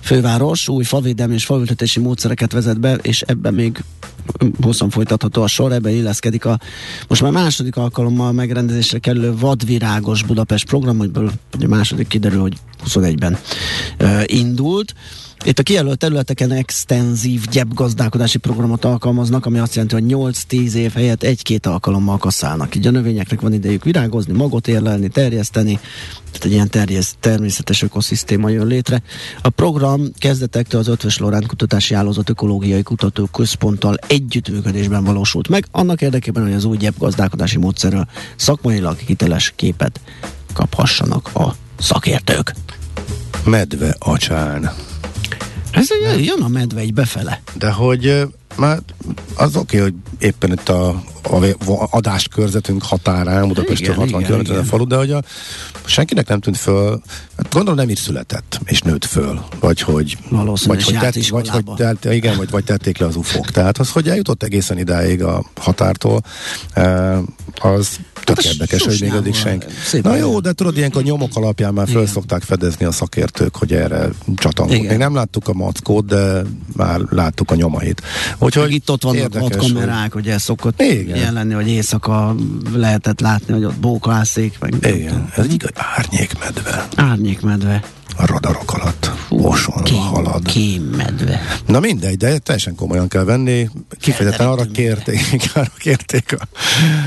B: főváros, új favédelmi és faültetési módszereket vezet be, és ebben még hosszan folytatható a sor, ebben illeszkedik a most már második alkalommal megrendezésre kerülő vadvirágos Budapest program, amiből ugye második kiderül, hogy 21-ben uh, indult. Itt a kijelölt területeken extenzív gyepgazdálkodási programot alkalmaznak, ami azt jelenti, hogy 8-10 év helyett egy-két alkalommal kaszálnak. Így a növényeknek van idejük virágozni, magot érlelni, terjeszteni, tehát egy ilyen terjesz, természetes ökoszisztéma jön létre. A program kezdetektől az Ötvös Lorán Kutatási Állózat Ökológiai Kutató Központtal együttműködésben valósult meg, annak érdekében, hogy az új gyepgazdálkodási módszerről szakmailag hiteles képet kaphassanak a szakértők.
A: Medve acsán.
B: Ez egy, jön a medve egy befele.
A: De hogy már az oké, okay, hogy éppen itt a, a adáskörzetünk határán, Budapestről
B: Igen,
A: 60
B: igen,
A: km a falu, de hogy a, senkinek nem tűnt föl, hát gondolom nem így született, és nőtt föl, vagy hogy, vagy, hogy, tett, vagy, hogy tett, igen, vagy, vagy tették le az ufók. Tehát az, hogy eljutott egészen idáig a határtól, eh, az tök
B: Hát
A: érdekes, hogy még
B: susnyával
A: senki. Na jó, de tudod, ilyenkor nyomok alapján már föl
B: Igen.
A: szokták fedezni a szakértők, hogy erre csatangol.
B: Igen.
A: Még nem láttuk a mackót, de már láttuk a nyomait. Úgyhogy
B: Hogy itt ott vannak
A: érdekes,
B: vadkamerák, hogy ez szokott
A: Igen.
B: jelenni, hogy éjszaka lehetett látni, hogy ott bókászik, meg
A: igen, ez egy igaz árnyékmedve
B: árnyékmedve.
A: A radarok alatt osolva halad.
B: kémmedve.
A: Na mindegy, de teljesen komolyan kell venni. Kifejezetten arra kérték, arra kérték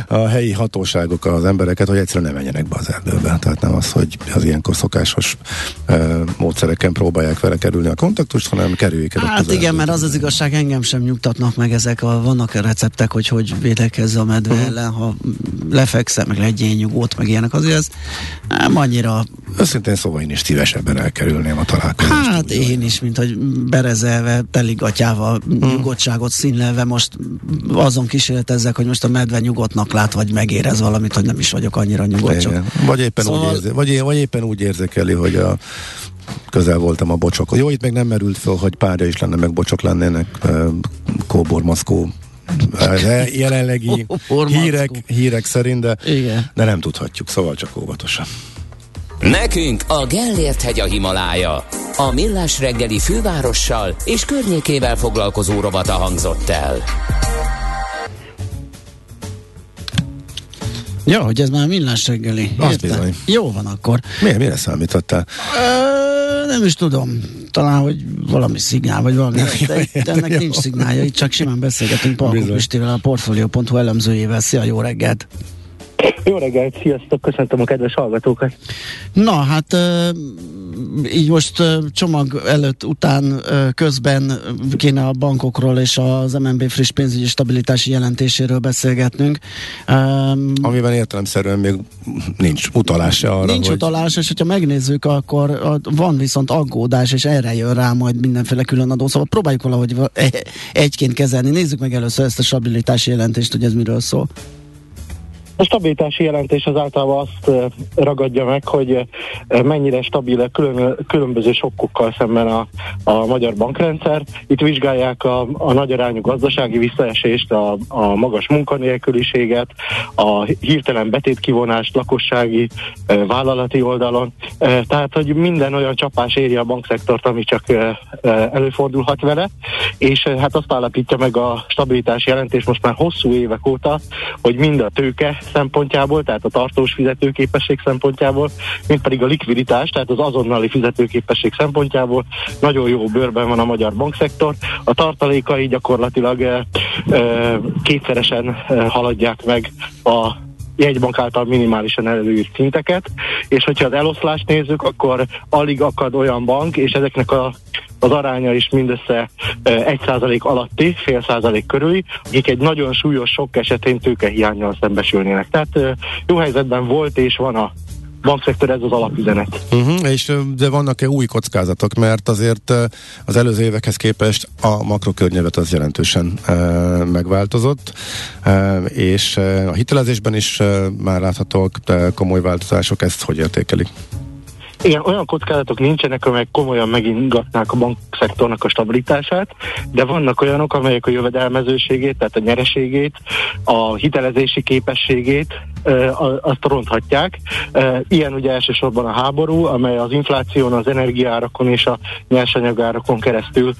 A: a, a helyi hatóságok az embereket, hogy egyszerűen ne menjenek be az erdőbe. Tehát nem az, hogy az ilyenkor szokásos uh, módszereken próbálják vele kerülni a kontaktust, hanem kerüljék el
B: Hát igen,
A: erdőbe.
B: mert az az igazság, engem sem nyugtatnak meg ezek, a, vannak receptek, hogy hogy védekezz a medve
A: Mhm.
B: ellen, ha lefekszem, meg legyél nyugodt, meg ilyenek, azért ez nem annyira,
A: Őszintén szóval én is szívesebben elkerülném a találkozást.
B: hát
A: úgy
B: én is, mint hogy berezelve, teligatjával,
A: Mhm.
B: nyugodtságot színlelve most azon kísérletezzek, hogy most a medve nyugodtnak lát, vagy megérez valamit, hogy nem is vagyok annyira nyugodt. Csak.
A: Vagy éppen,
B: Szóval-
A: úgy érzi, vagy, vagy éppen úgy érzékeli, hogy a közel voltam a bocsok. Jó, itt még nem merült föl, hogy párja is lenne, meg bocsok lennének, kóbor, maszkó, uh, jelenlegi hírek, hírek szerint, de,
B: Igen.
A: de nem tudhatjuk, szóval csak óvatosan.
C: Nekünk a Gellért hegy a Himalája. A Millás reggeli fővárossal és környékével foglalkozó rovata hangzott el.
B: Ja, hogy ez már millás reggeli.
A: Az bizony.
B: Jó van akkor.
A: Miért, mire számítottál?
B: Ö, nem is tudom. Talán, hogy valami szignál, vagy valami. De itt ennek
A: jó.
B: nincs szignálja, itt csak simán beszélgetünk Palkó. Pistivel, a Portfolio.hu elemzőjével. Szia, jó reggelt!
F: Jó reggelt, sziasztok, köszöntöm a kedves hallgatókat.
B: Na, hát így most csomag előtt, után, közben kéne a bankokról és az MNB friss pénzügyi stabilitási jelentéséről beszélgetnünk.
A: Amiben értelemszerűen még nincs utalás arra,
B: Nincs
A: hogy...
B: utalás, és hogyha megnézzük, akkor van viszont aggódás, és erre jön rá majd mindenféle külön adó. Szóval próbáljuk valahogy va- e- egyként kezelni. Nézzük meg először ezt a stabilitási jelentést, hogy ez miről szól.
F: A stabilitási jelentés az általában azt ragadja meg, hogy mennyire stabil külön, különböző sokkokkal szemben a, a magyar bankrendszer. Itt vizsgálják a, a nagy arányú gazdasági visszaesést, a, a magas munkanélküliséget, a hirtelen betétkivonást lakossági vállalati oldalon. Tehát, hogy minden olyan csapás éri a bankszektort, ami csak előfordulhat vele, és hát azt állapítja meg a stabilitási jelentés most már hosszú évek óta, hogy mind a tőke szempontjából, tehát a tartós fizetőképesség szempontjából, mint pedig a likviditás, tehát az azonnali fizetőképesség szempontjából nagyon jó bőrben van a magyar bankszektor. A tartalékai gyakorlatilag eh, eh, kétszeresen eh, haladják meg a jegybank által minimálisan előírt szinteket, és hogyha az eloszlást nézzük, akkor alig akad olyan bank, és ezeknek a az aránya is mindössze eh, 1% alatti, fél százalék körüli, akik egy nagyon súlyos sok esetén tőkehiányjal szembesülnének. Tehát eh, jó helyzetben volt és van a bankszektor ez az alapüzenet.
A: Uh-huh, és de vannak-e új kockázatok, mert azért az előző évekhez képest a makrokörnyevet az jelentősen uh, megváltozott, uh, és a hitelezésben is uh, már láthatók komoly változások, ezt hogy értékelik?
F: Igen, olyan kockázatok nincsenek, amelyek komolyan megingatnák a bankszektornak a stabilitását, de vannak olyanok, amelyek a jövedelmezőségét, tehát a nyereségét, a hitelezési képességét, azt ronthatják. Ilyen ugye elsősorban a háború, amely az infláción, az energiárakon és a nyersanyagárakon keresztül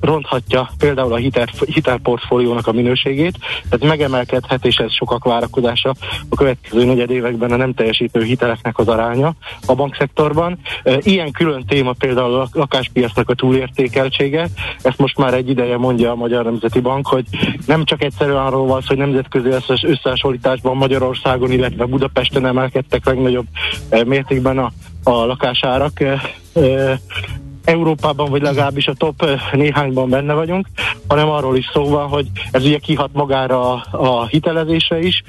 F: ronthatja például a hitel, hitelportfóliónak a minőségét, tehát megemelkedhet, és ez sokak várakozása a következő negyed években a nem teljesítő hiteleknek az aránya a bankszektorban. Ilyen külön téma például a lakáspiacnak a túlértékeltsége, ezt most már egy ideje mondja a Magyar Nemzeti Bank, hogy nem csak egyszerűen arról van hogy nemzetközi összehasonlításban Magyarországon, illetve Budapesten emelkedtek legnagyobb mértékben a, a lakásárak. Európában, vagy legalábbis a top néhányban benne vagyunk, hanem arról is szó van, hogy ez ugye kihat magára a, a hitelezésre is,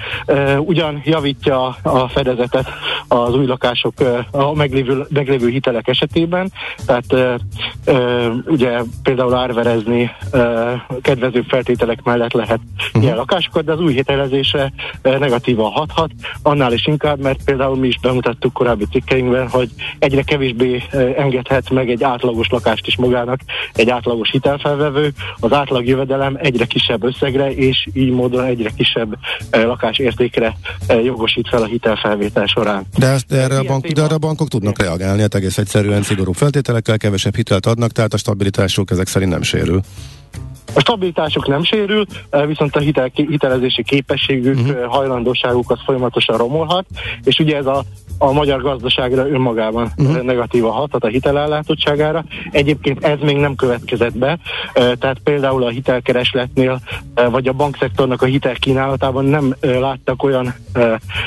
F: ugyan javítja a fedezetet az új lakások, a meglévő, meglévő hitelek esetében, tehát ugye például árverezni kedvező feltételek mellett lehet uh-huh. ilyen lakásokat, de az új hitelezésre negatívan hathat, annál is inkább, mert például mi is bemutattuk korábbi cikkeinkben, hogy egyre kevésbé engedhet meg egy átlag átlagos lakást is magának egy átlagos hitelfelvevő, az átlag jövedelem egyre kisebb összegre, és így módon egyre kisebb eh, lakásértékre eh, jogosít fel a hitelfelvétel során.
A: De, ezt, de, erre, a bank, de erre a bankok tudnak Igen. reagálni, hát egész egyszerűen szigorú feltételekkel, kevesebb hitelt adnak, tehát a stabilitásuk ezek szerint nem sérül.
F: A stabilitásuk nem sérül, viszont a hitel, hitelezési képességük, uh-huh. hajlandóságuk az folyamatosan romolhat, és ugye ez a a magyar gazdaságra önmagában uh-huh. negatíva hathat a hitelellátottságára. Egyébként ez még nem következett be, tehát például a hitelkeresletnél vagy a bankszektornak a hitelkínálatában nem láttak olyan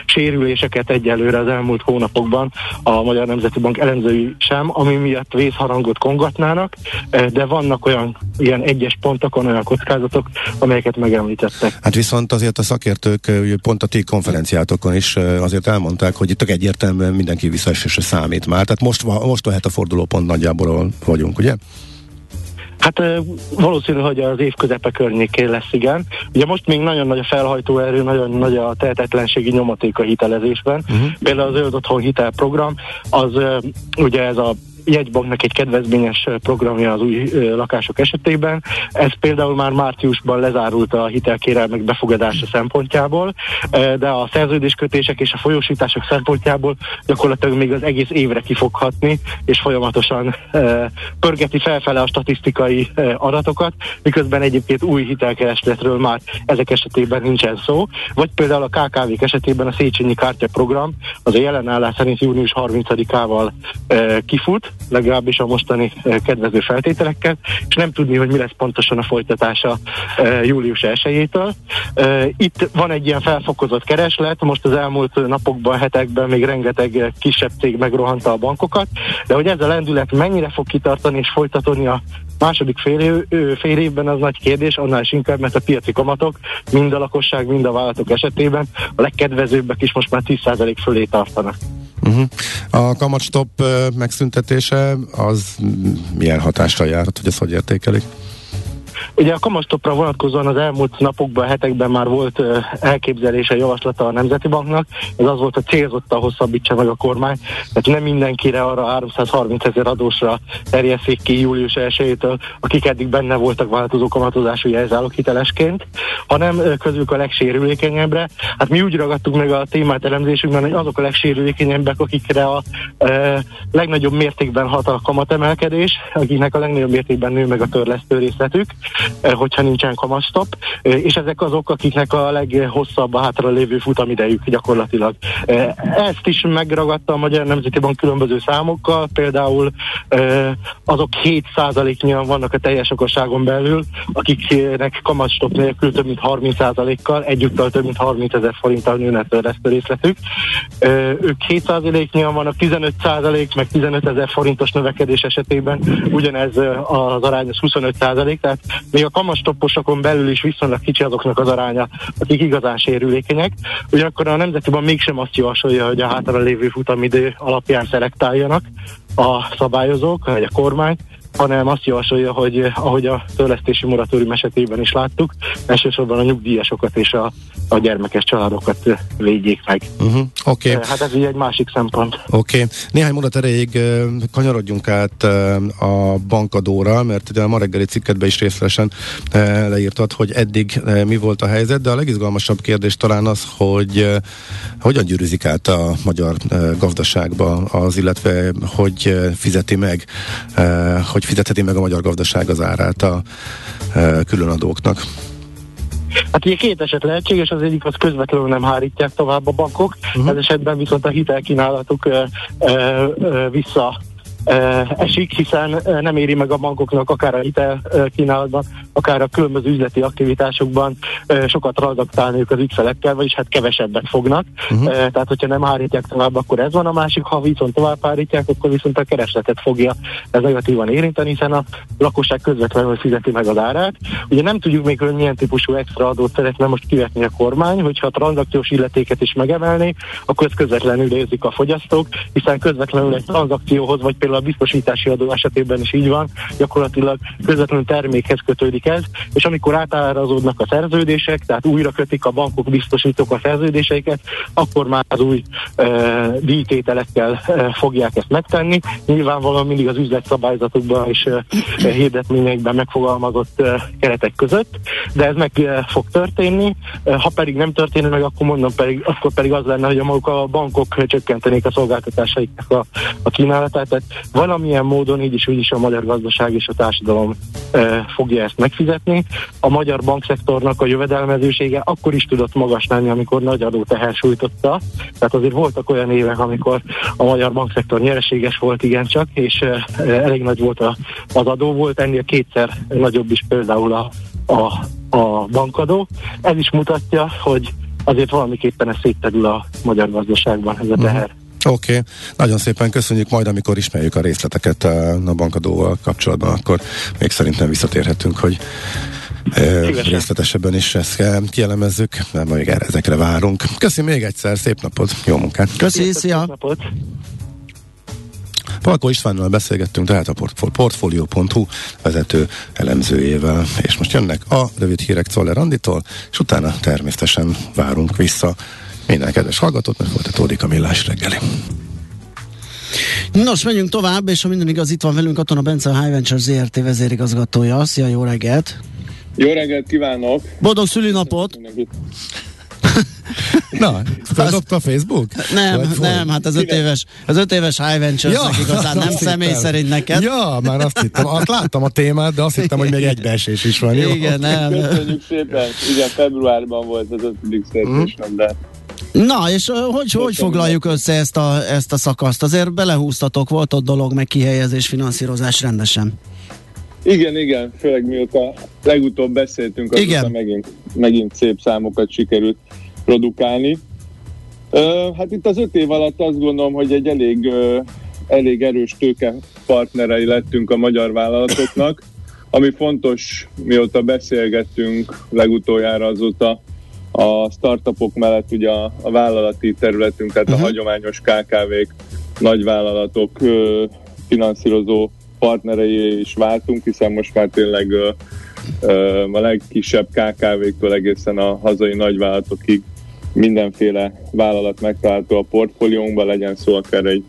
F: sérüléseket egyelőre az elmúlt hónapokban a Magyar Nemzeti Bank elemzői sem, ami miatt vészharangot kongatnának, de vannak olyan ilyen egyes pontokon olyan kockázatok, amelyeket megemlítettek.
A: Hát viszont azért a szakértők pont a ti konferenciátokon is azért elmondták, hogy itt egyértelmű értelemben mindenki visszaesésre számít már. Tehát most, most lehet a fordulópont nagyjából vagyunk, ugye?
F: Hát valószínű, hogy az év közepe környékén lesz, igen. Ugye most még nagyon nagy a felhajtó erő, nagyon nagy a tehetetlenségi nyomaték a hitelezésben. Uh-huh. Például az Zöld Otthon hitelprogram, az ugye ez a jegybanknak egy kedvezményes programja az új lakások esetében. Ez például már márciusban lezárult a hitelkérelmek befogadása szempontjából, de a szerződéskötések és a folyósítások szempontjából gyakorlatilag még az egész évre kifoghatni, és folyamatosan pörgeti felfele a statisztikai adatokat, miközben egyébként új hitelkeresletről már ezek esetében nincsen szó. Vagy például a KKV-k esetében a Széchenyi Kártya program az a jelen állás szerint június 30-ával kifut, legalábbis a mostani eh, kedvező feltételekkel, és nem tudni, hogy mi lesz pontosan a folytatása eh, július 1-től. Eh, itt van egy ilyen felfokozott kereslet, most az elmúlt napokban, hetekben még rengeteg kisebb cég megrohanta a bankokat, de hogy ez a lendület mennyire fog kitartani és folytatni a második fél, év, fél évben az nagy kérdés, annál is inkább, mert a piaci kamatok mind a lakosság, mind a vállalatok esetében a legkedvezőbbek is most már 10% fölé tartanak.
A: Uh-huh. A kamatstop megszüntetése az milyen hatással járt, hogy ezt hogy értékelik?
F: Ugye a kamasztopra vonatkozóan az elmúlt napokban, hetekben már volt elképzelése, javaslata a Nemzeti Banknak. Ez az volt, hogy a hosszabbítsa meg a kormány. Tehát nem mindenkire arra 330 ezer adósra terjeszék ki július 1-től, akik eddig benne voltak változó kamatozású jelzálók hitelesként, hanem közülük a legsérülékenyebbre. Hát mi úgy ragadtuk meg a témát elemzésünkben, hogy azok a legsérülékenyebbek, akikre a uh, legnagyobb mértékben hat a kamatemelkedés, akiknek a legnagyobb mértékben nő meg a törlesztő részletük, hogyha nincsen kamasztop, eh, és ezek azok, akiknek a leghosszabb a hátra lévő futamidejük gyakorlatilag. Eh, ezt is megragadta a Magyar Nemzeti Bank különböző számokkal, például azok 7%-nyian vannak a teljes okosságon belül, akiknek kamasztop nélkül több mint 30%-kal, egyúttal több mint 30 ezer forinttal nőne törlesztő részletük. Ők 7%-nyian vannak, 15% meg 15 ezer forintos növekedés esetében ugyanez az arány az 25 tehát még a kamastopposokon belül is viszonylag kicsi azoknak az aránya, akik igazán sérülékenyek. Ugyanakkor a Nemzeti Bank mégsem azt javasolja, hogy a hátra lévő futamidő alapján szelektáljanak a szabályozók, vagy a kormány, hanem azt javasolja, hogy eh, ahogy a törlesztési moratórium esetében is láttuk, elsősorban a nyugdíjasokat és a, a gyermekes családokat eh, védjék meg.
A: Uh-huh. Oké.
F: Okay. Hát ez így egy másik szempont.
A: Oké. Okay. Néhány mondat erejéig eh, kanyarodjunk át a bankadóra, mert ugye a ma reggeli cikketben is részletesen leírtad, hogy eddig mi volt a helyzet, de a legizgalmasabb kérdés talán az, hogy hogyan gyűrűzik át a magyar gazdaságba az, illetve hogy fizeti meg, hogy hogy fizetheti meg a magyar gazdaság az árát a e, különadóknak?
F: Hát ugye két eset lehetséges, az egyik az közvetlenül nem hárítják tovább a bankok, uh-huh. ez esetben viszont a hitelkínálatuk e, e, e, vissza esik, hiszen nem éri meg a bankoknak akár a hitel kínálatban, akár a különböző üzleti aktivitásokban sokat tranzaktálniuk az ügyfelekkel, vagyis hát kevesebbet fognak. Uh-huh. Tehát, hogyha nem hárítják tovább, akkor ez van a másik, ha viszont tovább hárítják, akkor viszont a keresletet fogja ez negatívan érinteni, hiszen a lakosság közvetlenül fizeti meg az árát. Ugye nem tudjuk még, hogy milyen típusú extra adót szeretne most kivetni a kormány, hogyha a tranzakciós illetéket is megemelni, akkor ez közvetlenül érzik a fogyasztók, hiszen közvetlenül egy tranzakcióhoz, vagy például például a biztosítási adó esetében is így van, gyakorlatilag közvetlenül termékhez kötődik ez, és amikor átárazódnak a szerződések, tehát újra kötik a bankok, biztosítók a szerződéseiket, akkor már az új e, díjtételekkel e, fogják ezt megtenni. Nyilvánvalóan mindig az üzletszabályzatokban és e, hirdetményekben megfogalmazott e, keretek között, de ez meg e, fog történni. E, ha pedig nem történik meg, akkor mondom pedig, akkor pedig az lenne, hogy a maguk a bankok csökkentenék a szolgáltatásaiknak a, a kínálatát. Tehát valamilyen módon így is úgy is a magyar gazdaság és a társadalom e, fogja ezt megfizetni. A magyar bankszektornak a jövedelmezősége akkor is tudott magas lenni, amikor nagy adó teher sújtotta. Tehát azért voltak olyan évek, amikor a magyar bankszektor nyereséges volt igencsak, és e, elég nagy volt a, az adó volt, ennél kétszer nagyobb is például a, a, a bankadó. Ez is mutatja, hogy azért valamiképpen ez szétterül a magyar gazdaságban ez a teher. Uh-huh.
A: Oké, okay. nagyon szépen köszönjük, majd amikor ismerjük a részleteket eh, a bankadóval kapcsolatban, akkor még szerintem visszatérhetünk, hogy eh, Szívesen. részletesebben is ezt kielemezzük, mert még erre, ezekre várunk. Köszönjük még egyszer, szép napot, jó munkát!
B: Köszönjük, szia!
A: Palko Istvánnal beszélgettünk, tehát a Portfolio.hu vezető elemzőjével, és most jönnek a rövid hírek Czoller Anditól, és utána természetesen várunk vissza minden kedves hallgatót, mert folytatódik a millás reggeli.
B: Nos, menjünk tovább, és ha minden igaz, itt van velünk Katona Bence, a High Venture ZRT vezérigazgatója. Szia, jó reggelt!
G: Jó reggelt kívánok!
B: Boldog szülinapot!
A: Na, feldobta a Facebook?
B: Nem, Vagy nem, hát az öt éves, az öt éves High Ventures ja, igazán nem személy hittem. szerint neked.
A: Ja, már azt hittem, azt láttam a témát, de azt hittem, hogy még egybeesés is van.
B: Jó? Igen, nem.
G: Köszönjük szépen. Igen, februárban volt az ötödik születésnap, mm. de
B: Na, és hogy, hogy foglaljuk össze ezt a, ezt a szakaszt? Azért belehúztatok, volt ott dolog, meg kihelyezés, finanszírozás rendesen.
G: Igen, igen, főleg mióta legutóbb beszéltünk, azóta igen. megint, megint szép számokat sikerült produkálni. Uh, hát itt az öt év alatt azt gondolom, hogy egy elég, uh, elég erős tőke partnerei lettünk a magyar vállalatoknak. Ami fontos, mióta beszélgettünk legutoljára azóta a startupok mellett ugye a, a vállalati területünk, tehát uh-huh. a mhm. hagyományos KKV-k, nagyvállalatok uh, finanszírozó partnerei is váltunk, hiszen most már tényleg uh, uh, a legkisebb KKV-któl egészen a hazai nagyvállalatokig mindenféle vállalat megtalálható a portfóliónkban, legyen szó akár egy,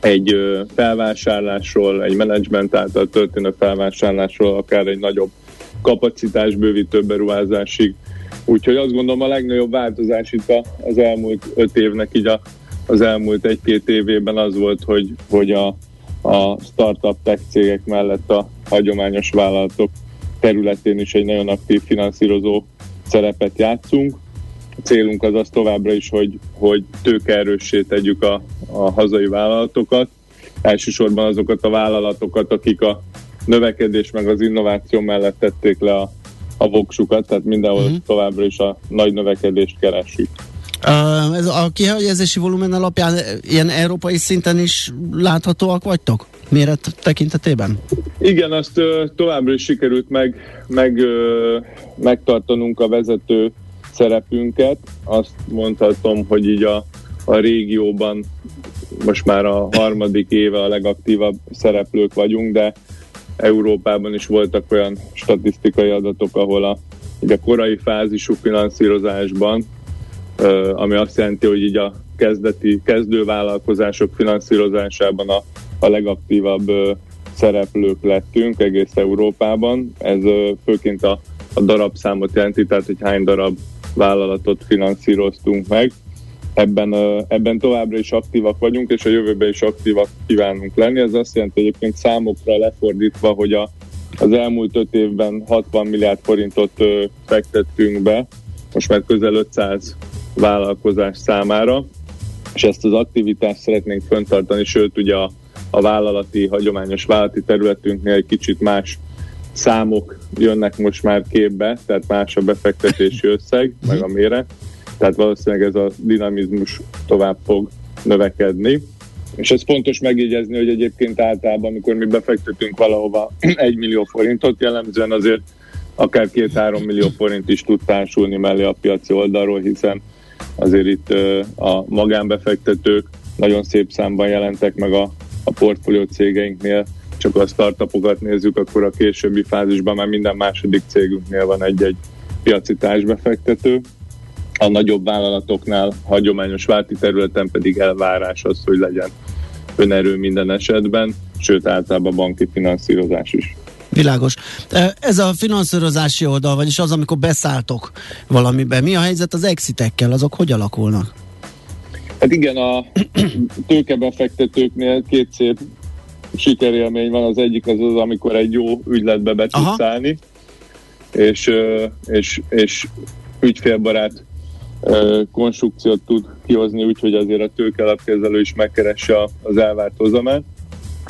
G: egy felvásárlásról, egy menedzsment által történő felvásárlásról, akár egy nagyobb kapacitásbővítő beruházásig. Úgyhogy azt gondolom a legnagyobb változás itt az elmúlt öt évnek, így a, az elmúlt egy-két évében az volt, hogy, hogy a, a startup tech cégek mellett a hagyományos vállalatok területén is egy nagyon aktív finanszírozó szerepet játszunk. A célunk az az továbbra is, hogy, hogy tőkeerőssé tegyük a, a hazai vállalatokat, elsősorban azokat a vállalatokat, akik a növekedés meg az innováció mellett tették le a, a voksukat, tehát mindenhol uh-huh. továbbra is a nagy növekedést keressük.
B: Uh, ez a kihelyezési volumen alapján ilyen európai szinten is láthatóak vagytok? méret tekintetében?
G: Igen, azt ö, továbbra is sikerült meg, meg ö, megtartanunk a vezető szerepünket. Azt mondhatom, hogy így a, a régióban most már a harmadik éve a legaktívabb szereplők vagyunk, de Európában is voltak olyan statisztikai adatok, ahol a, a korai fázisú finanszírozásban, ami azt jelenti, hogy így a kezdeti, kezdővállalkozások finanszírozásában a, a legaktívabb szereplők lettünk egész Európában. Ez főként a, a darabszámot jelenti, tehát hogy hány darab vállalatot finanszíroztunk meg. Ebben, ebben továbbra is aktívak vagyunk, és a jövőben is aktívak kívánunk lenni. Ez azt jelenti egyébként számokra lefordítva, hogy a, az elmúlt öt évben 60 milliárd forintot ö, fektettünk be, most már közel 500 vállalkozás számára, és ezt az aktivitást szeretnénk föntartani, sőt ugye a, a vállalati, hagyományos vállalati területünknél egy kicsit más számok jönnek most már képbe, tehát más a befektetési összeg, meg a méret, tehát valószínűleg ez a dinamizmus tovább fog növekedni. És ez fontos megjegyezni, hogy egyébként általában, amikor mi befektetünk valahova egy millió forintot, jellemzően azért akár két-három millió forint is tud társulni mellé a piaci oldalról, hiszen azért itt a magánbefektetők nagyon szép számban jelentek meg a, a portfólió cégeinknél, csak a startupokat nézzük, akkor a későbbi fázisban már minden második cégünknél van egy-egy piaci társbefektető. A nagyobb vállalatoknál, hagyományos válti területen pedig elvárás az, hogy legyen önerő minden esetben, sőt általában banki finanszírozás is.
B: Világos. Ez a finanszírozási oldal, vagyis az, amikor beszálltok valamibe. Mi a helyzet az exitekkel? Azok hogy alakulnak?
G: Hát igen, a tőkebefektetőknél két szép sikerélmény van. Az egyik az az, amikor egy jó ügyletbe be tudsz szállni, és, és, és ügyfélbarát konstrukciót tud kihozni, úgyhogy azért a tőkelapkezelő is megkeresse az elvárt hozamát.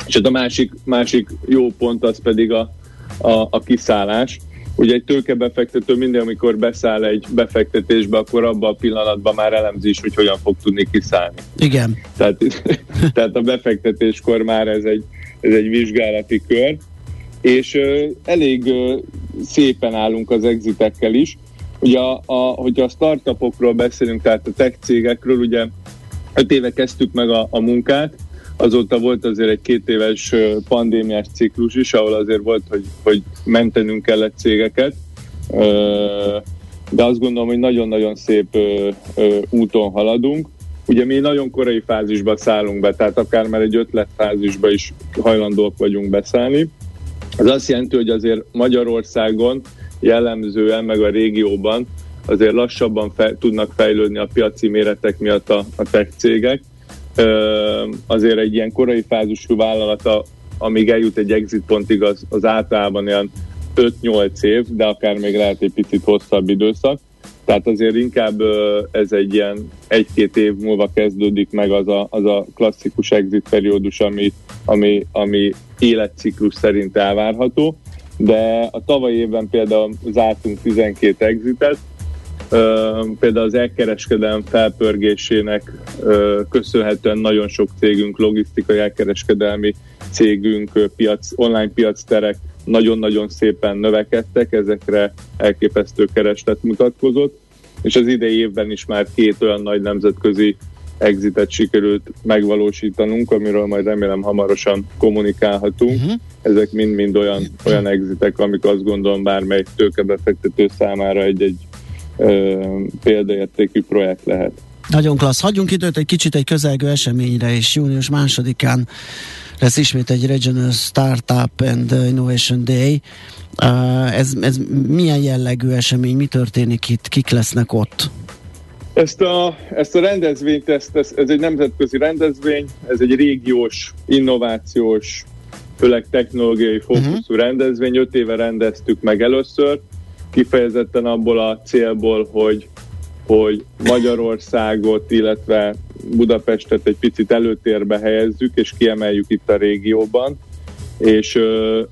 G: És hát a másik, másik jó pont az pedig a, a, a kiszállás. Ugye egy tőkebefektető minden, amikor beszáll egy befektetésbe, akkor abban a pillanatban már elemzi is, hogy hogyan fog tudni kiszállni.
B: Igen.
G: Tehát, tehát a befektetéskor már ez egy, ez egy vizsgálati kör, és uh, elég uh, szépen állunk az exitekkel is. Ugye, a, a, hogyha a startupokról beszélünk, tehát a tech cégekről, ugye öt éve kezdtük meg a, a munkát, Azóta volt azért egy két éves pandémiás ciklus is, ahol azért volt, hogy, hogy mentenünk kellett cégeket, de azt gondolom, hogy nagyon-nagyon szép úton haladunk. Ugye mi nagyon korai fázisba szállunk be, tehát akár már egy ötletfázisba is hajlandóak vagyunk beszállni. Ez azt jelenti, hogy azért Magyarországon jellemzően, meg a régióban azért lassabban fe, tudnak fejlődni a piaci méretek miatt a, a tech cégek, azért egy ilyen korai fázisú vállalata, amíg eljut egy exit pontig, az, az általában olyan 5-8 év, de akár még lehet egy picit hosszabb időszak. Tehát azért inkább ez egy ilyen egy-két év múlva kezdődik meg az a, az a klasszikus exit periódus, ami, ami, ami életciklus szerint elvárható. De a tavaly évben például zártunk 12 exitet, például az elkereskedelem felpörgésének köszönhetően nagyon sok cégünk, logisztikai elkereskedelmi cégünk, piac, online piacterek nagyon-nagyon szépen növekedtek, ezekre elképesztő kereslet mutatkozott, és az idei évben is már két olyan nagy nemzetközi exitet sikerült megvalósítanunk, amiről majd remélem hamarosan kommunikálhatunk. Uh-huh. Ezek mind-mind olyan, olyan exitek, amik azt gondolom bármely tőkebefektető számára egy-egy példaértékű projekt lehet.
B: Nagyon klassz. Hagyjunk időt egy kicsit egy közelgő eseményre, és június másodikán lesz ismét egy Regional Startup and Innovation Day. Ez, ez milyen jellegű esemény, mi történik itt, kik lesznek ott?
G: Ezt a, ezt a rendezvényt, ezt, ez, ez egy nemzetközi rendezvény, ez egy régiós, innovációs, főleg technológiai fókuszú uh-huh. rendezvény. Öt éve rendeztük meg először, kifejezetten abból a célból, hogy, hogy Magyarországot, illetve Budapestet egy picit előtérbe helyezzük, és kiemeljük itt a régióban. És,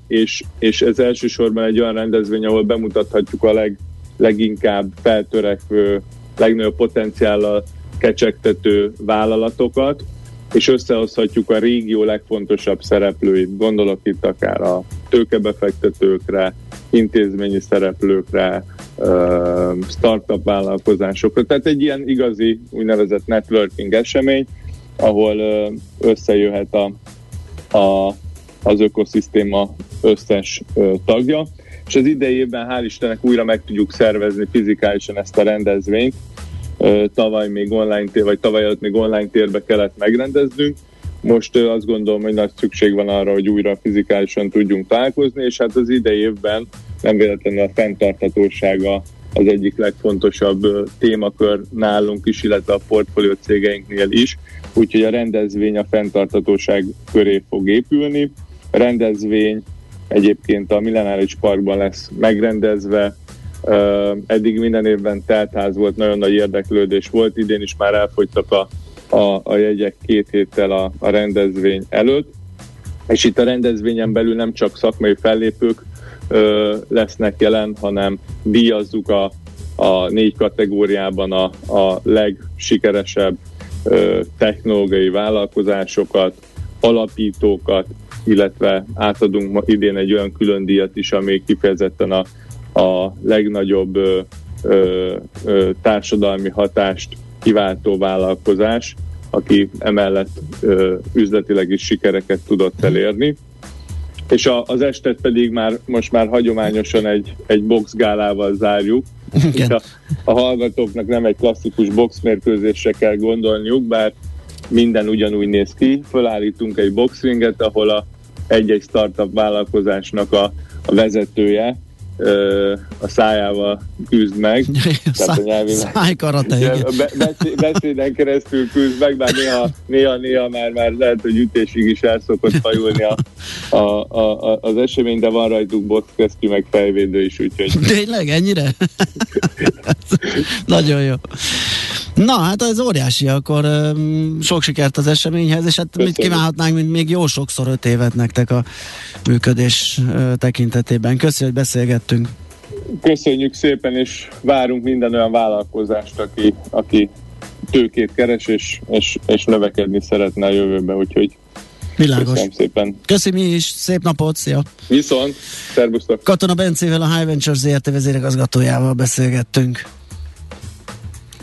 G: és, és ez elsősorban egy olyan rendezvény, ahol bemutathatjuk a leg, leginkább feltörekvő, legnagyobb potenciállal kecsegtető vállalatokat, és összehozhatjuk a régió legfontosabb szereplőit, gondolok itt akár a tőkebefektetőkre, intézményi szereplőkre, startup vállalkozásokra. Tehát egy ilyen igazi úgynevezett networking esemény, ahol összejöhet a, a, az ökoszisztéma összes tagja, és az idejében hál' Istennek újra meg tudjuk szervezni fizikálisan ezt a rendezvényt, tavaly még online tér, vagy tavaly előtt még online térbe kellett megrendeznünk. Most azt gondolom, hogy nagy szükség van arra, hogy újra fizikálisan tudjunk találkozni, és hát az idei évben nem véletlenül a fenntarthatósága az egyik legfontosabb témakör nálunk is, illetve a portfólió cégeinknél is. Úgyhogy a rendezvény a fenntarthatóság köré fog épülni. A rendezvény egyébként a Millenáris Parkban lesz megrendezve, eddig minden évben teltház volt, nagyon nagy érdeklődés volt, idén is már elfogytak a, a, a jegyek két héttel a, a rendezvény előtt, és itt a rendezvényen belül nem csak szakmai fellépők uh, lesznek jelen, hanem díjazzuk a, a négy kategóriában a, a legsikeresebb uh, technológiai vállalkozásokat, alapítókat, illetve átadunk ma idén egy olyan külön díjat is, ami kifejezetten a a legnagyobb ö, ö, ö, társadalmi hatást kiváltó vállalkozás, aki emellett ö, üzletileg is sikereket tudott elérni. És a, az estet pedig már most már hagyományosan egy, egy boxgálával zárjuk. A, a hallgatóknak nem egy klasszikus boxmérkőzésre kell gondolniuk, bár minden ugyanúgy néz ki. Fölállítunk egy boxringet, ahol a egy-egy startup vállalkozásnak a, a vezetője a szájával küzd meg.
B: nyelvi Szájkarate,
G: be, beszéden keresztül küzd meg, bár néha, néha, néha már, már lehet, hogy ütésig is el szokott fajulni a, a, a, a, az esemény, de van rajtuk bockesztyű, meg fejvédő is, úgyhogy...
B: Tényleg, ennyire? Nagyon jó. Na, hát ez óriási, akkor um, sok sikert az eseményhez, és hát Köszönjük. mit kívánhatnánk, mint még jó sokszor öt évet nektek a működés uh, tekintetében. Köszönjük, hogy beszélgettünk.
G: Köszönjük szépen, és várunk minden olyan vállalkozást, aki, aki tőkét keres, és, és, és növekedni szeretne a jövőben, úgyhogy
B: Világos. Köszönöm szépen. Köszönöm mi is, szép napot, szia!
G: Viszont, szervusztok!
B: Katona Bencével, a High Ventures ZRT vezérigazgatójával beszélgettünk.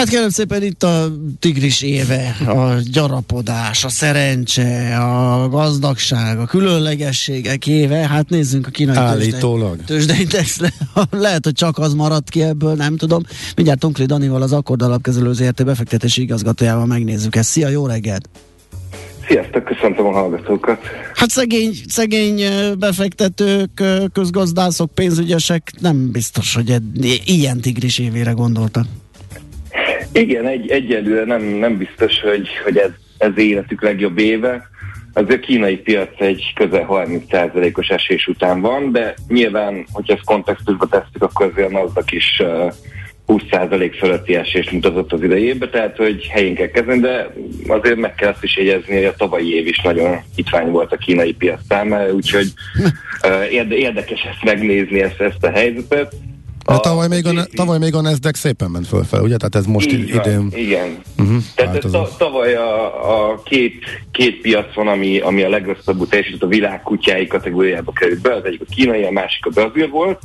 B: Hát kérem szépen itt a tigris éve, a gyarapodás, a szerencse, a gazdagság, a különlegességek éve. Hát nézzünk a kínai
A: Állítólag.
B: tőzsdeindexre. Lehet, hogy csak az maradt ki ebből, nem tudom. Mindjárt Tonkli Danival, az Akkord alapkezelő ZRT befektetési igazgatójával megnézzük ezt. Szia, jó reggelt!
H: Sziasztok, köszöntöm a hallgatókat.
B: Hát szegény, szegény befektetők, közgazdászok, pénzügyesek nem biztos, hogy ilyen tigris évére gondoltak.
H: Igen, egy, egyelőre nem, nem biztos, hogy, hogy ez, ez életük legjobb éve. Az a kínai piac egy közel 30%-os esés után van, de nyilván, hogyha ezt kontextusba tesszük, akkor azért azok is uh, 20% fölötti esés mutatott az idejében, tehát hogy helyén kell kezdeni, de azért meg kell azt is jegyezni, hogy a tavalyi év is nagyon hitvány volt a kínai piac számára, úgyhogy uh, érde, érdekes ezt megnézni, ezt, ezt a helyzetet.
A: De tavaly, még a, tavaly még a Nasdaq szépen ment fölfel, ugye? Tehát ez most
H: így
A: idén... Van,
H: igen. Uh-huh, Tehát ez ta, tavaly a, a két, két piac van, ami, ami a legrosszabbul teljesített a világ kutyái kategóriába került be. Az egyik a kínai, a másik a brazil volt.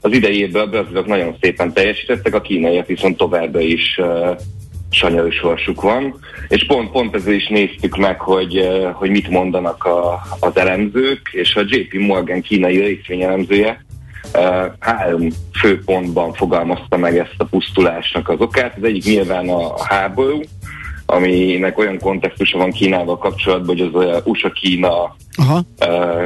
H: Az idejében a brazilok nagyon szépen teljesítettek, a kínaiak viszont továbbra is uh, sanyarú sorsuk van, és pont, pont ezzel is néztük meg, hogy, uh, hogy mit mondanak a, az elemzők, és a JP Morgan kínai részvényelemzője három főpontban fogalmazta meg ezt a pusztulásnak az okát. Az egyik nyilván a háború, aminek olyan kontextusa van Kínával kapcsolatban, hogy az USA-Kína Aha.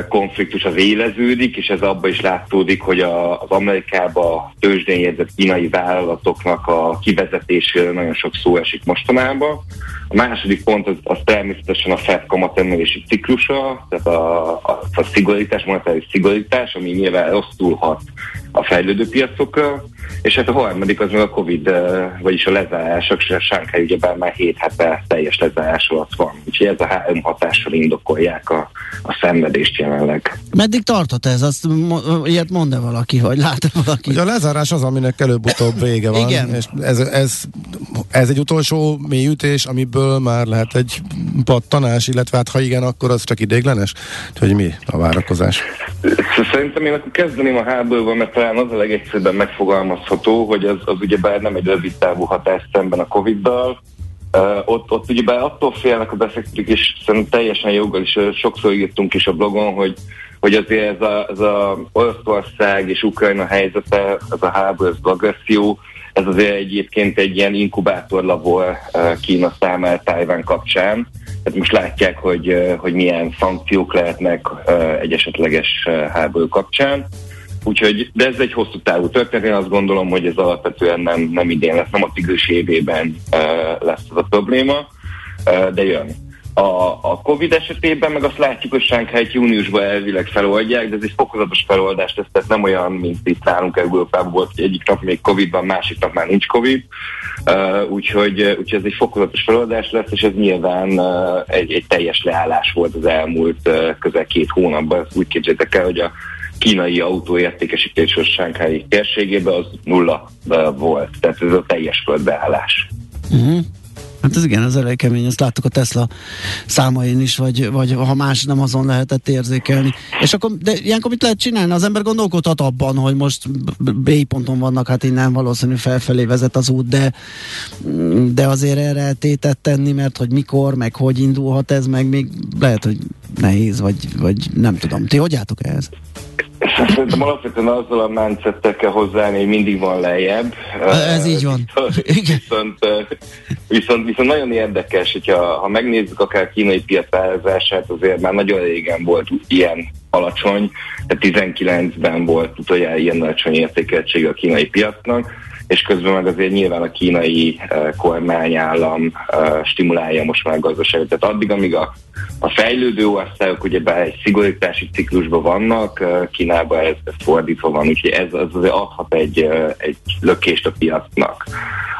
H: konfliktus az éleződik, és ez abban is látszódik, hogy a, az Amerikába tőzsdén jegyzett kínai vállalatoknak a kivezetésére nagyon sok szó esik mostanában. A második pont az, az természetesen a Fed kamatemelési ciklusa, tehát a, a, a szigorítás, monetáris szigorítás, ami nyilván rosszul hat a fejlődő piacokkal, és hát a harmadik az meg a Covid, vagyis a lezárások, és a Sánkhely ugyebár már 7 hete teljes lezárás alatt van. Úgyhogy ez a három hatással indokolják a, a szenvedést jelenleg.
B: Meddig tartott ez? Azt ilyet mond-e valaki, vagy lát valaki?
A: Ugye a lezárás az, aminek előbb-utóbb vége van. Igen. És ez, ez, ez egy utolsó mélyütés, amiből már lehet egy pattanás, illetve hát ha igen, akkor az csak idéglenes? Hogy mi a várakozás?
H: Szerintem én akkor kezdeném a háborúval, mert talán az a legegyszerűbben megfogalmazható, hogy az, az bár nem egy rövid távú hatás szemben a Covid-dal, Uh, ott, ott ugye attól félnek a befektetők, és szerintem teljesen joggal is sokszor írtunk is a blogon, hogy, hogy azért ez a, ez a Oroszország és Ukrajna helyzete, ez a háború, ez az agresszió, ez azért egyébként egy ilyen inkubátorlabor Kína számára Tájván kapcsán. Tehát most látják, hogy, hogy milyen szankciók lehetnek egy esetleges háború kapcsán. Úgyhogy, de ez egy hosszú távú történet, én azt gondolom, hogy ez alapvetően nem, nem idén lesz, nem a tigris évében uh, lesz ez a probléma, uh, de jön. A, a Covid esetében meg azt látjuk, hogy Sánkhájt júniusban elvileg feloldják, de ez egy fokozatos feloldás lesz, tehát nem olyan, mint itt nálunk Európában volt, hogy egyik nap még Covid van, másik nap már nincs Covid. Uh, úgyhogy, úgyhogy ez egy fokozatos feloldás lesz, és ez nyilván uh, egy, egy teljes leállás volt az elmúlt uh, közel két hónapban. Ezt úgy képzeljétek el, hogy a kínai autóértékesítés a Sánkhái térségében az nulla volt. Tehát ez a teljes földbeállás.
B: Uh-huh. Hát ez igen, ez elég kemény, ezt láttuk a Tesla számain is, vagy, vagy ha más nem azon lehetett érzékelni. És akkor, de ilyenkor mit lehet csinálni? Az ember gondolkodhat abban, hogy most B ponton vannak, hát innen valószínű felfelé vezet az út, de, de azért erre tétet tenni, mert hogy mikor, meg hogy indulhat ez, meg még lehet, hogy nehéz, vagy, vagy nem tudom. Ti hogy álltok ehhez?
H: Szerintem alapvetően azzal a mindsettel kell hozzáállni, hogy mindig van lejjebb.
B: Ez így van.
H: Viszont, viszont, viszont, nagyon érdekes, hogyha ha megnézzük akár kínai piac azért már nagyon régen volt ilyen alacsony, tehát 19-ben volt utoljára ilyen alacsony értékeltség a kínai piacnak, és közben meg azért nyilván a kínai uh, kormányállam uh, stimulálja most már a gazdaságot. Tehát addig, amíg a, a fejlődő országok ugye be egy szigorítási ciklusban vannak, uh, Kínában ez, ez fordítva van, úgyhogy ez az azért adhat egy, egy lökést a piacnak.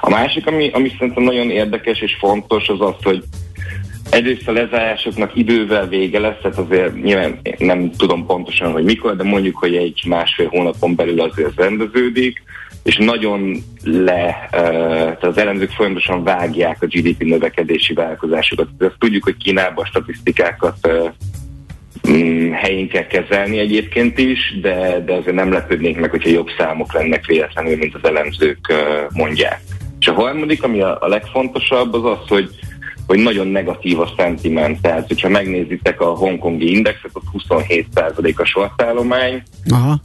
H: A másik, ami, ami szerintem nagyon érdekes és fontos, az az, hogy Egyrészt a lezárásoknak idővel vége lesz, tehát azért nyilván nem tudom pontosan, hogy mikor, de mondjuk, hogy egy másfél hónapon belül azért rendeződik és nagyon le, tehát az elemzők folyamatosan vágják a GDP növekedési változásokat. Azt tudjuk, hogy Kínában a statisztikákat mm, helyén kell kezelni egyébként is, de, de azért nem lepődnék meg, hogyha jobb számok lennek véletlenül, mint az elemzők mondják. És a harmadik, ami a, a legfontosabb, az az, hogy hogy nagyon negatív a sentiment. Tehát, hogyha megnézitek a hongkongi indexet, ott 27% a sortállomány. Aha.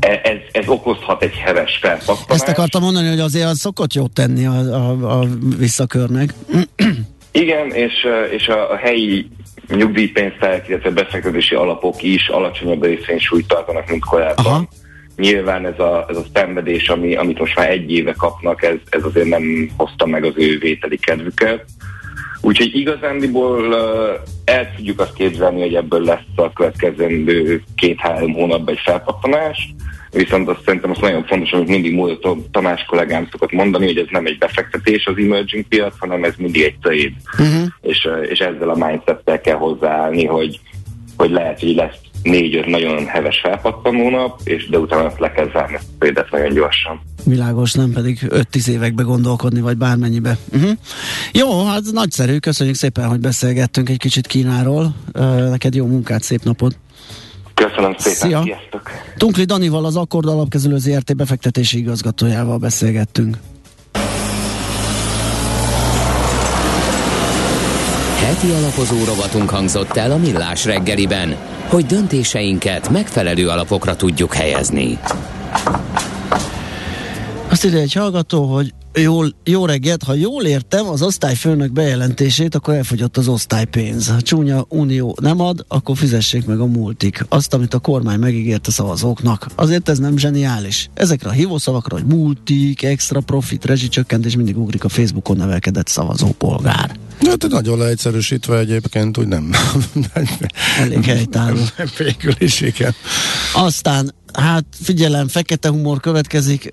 H: E, ez, ez okozhat egy heves felpattanást.
B: Ezt akartam mondani, hogy azért az szokott jót tenni a, a, a visszakörnek.
H: Igen, és, és a, a helyi nyugdíjpénztárok, illetve befektetési alapok is alacsonyabb részvénysúlyt tartanak, mint korábban. Aha. Nyilván ez a, ez a szenvedés, ami, amit most már egy éve kapnak, ez, ez azért nem hozta meg az ő vételi kedvüket. Úgyhogy igazándiból el tudjuk azt képzelni, hogy ebből lesz a következő két-három hónapban egy felpattanás, viszont azt szerintem az nagyon fontos, amit mindig múlva Tamás kollégám szokott mondani, hogy ez nem egy befektetés az emerging piac, hanem ez mindig egy trade. Uh-huh. És, és ezzel a mindsettel kell hozzáállni, hogy, hogy lehet, hogy lesz négy-öt nagyon heves felpattanó nap, és de utána azt le kell zárni a nagyon gyorsan.
B: Világos, nem pedig 5-10 évekbe gondolkodni, vagy bármennyibe. Uh-huh. Jó, hát nagyszerű, köszönjük szépen, hogy beszélgettünk egy kicsit Kínáról. Uh, neked jó munkát, szép napot!
H: Köszönöm szépen, Szia. sziasztok!
B: Tunkli Danival, az Akkord Alapkezelő ZRT befektetési igazgatójával beszélgettünk.
C: Heti alapozó rovatunk hangzott el a Millás reggeliben, hogy döntéseinket megfelelő alapokra tudjuk helyezni.
B: Azt ide egy hallgató, hogy Jól, jó reggelt, ha jól értem az osztályfőnök bejelentését, akkor elfogyott az osztálypénz. Ha csúnya unió nem ad, akkor fizessék meg a multik. Azt, amit a kormány megígért a szavazóknak. Azért ez nem zseniális. Ezekre a hívószavakra, hogy multik, extra profit, rezsicsökkentés mindig ugrik a Facebookon nevelkedett szavazópolgár.
A: Hát nagyon leegyszerűsítve egyébként úgy nem.
B: Elég helytálló.
A: Végül is, igen.
B: Aztán Hát figyelem, fekete humor következik,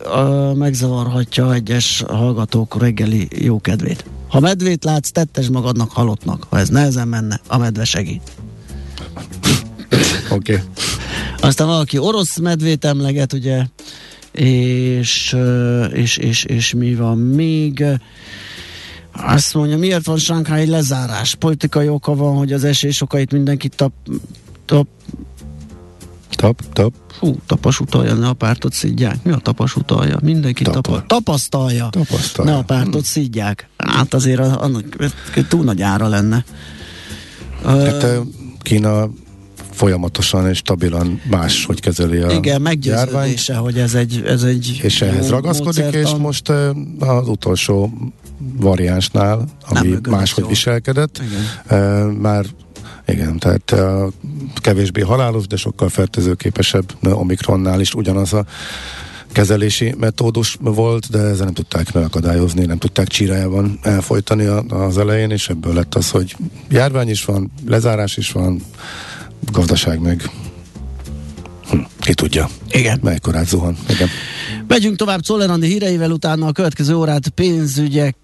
B: megzavarhatja egyes hallgatók reggeli jókedvét. Ha medvét látsz, tettes magadnak halottnak. Ha ez nehezen menne, a medve segít.
A: Oké. Okay.
B: Aztán valaki orosz medvét emleget, ugye, és, és, és, és mi van még? Azt mondja, miért van Sánkhái lezárás? Politikai oka van, hogy az esély okait mindenki tap, tap,
A: tap, tap,
B: Hú, tapas utalja, ne a pártot szidják. Mi a tapas utalja? Mindenki Tapa. tapa, tapasztalja.
A: tapasztalja.
B: Ne a pártot hmm. szidják. Hát azért annak túl nagy ára lenne.
A: Hát uh, Kína folyamatosan és stabilan más, hogy kezeli a
B: Igen, meggyőződése, járvány. hogy ez egy, ez egy
A: És ehhez ragaszkodik, módszertan. és most az utolsó variánsnál, ami máshogy jól. viselkedett, Igen. már igen, tehát uh, kevésbé halálos, de sokkal fertőzőképesebb Omikronnál is ugyanaz a kezelési metódus volt, de ezzel nem tudták megakadályozni, nem tudták csírájában elfolytani az elején, és ebből lett az, hogy járvány is van, lezárás is van, gazdaság meg hm, ki tudja.
B: Igen.
A: Melykorát zuhan. Igen.
B: Megyünk tovább Czoller híreivel, utána a következő órát pénzügyek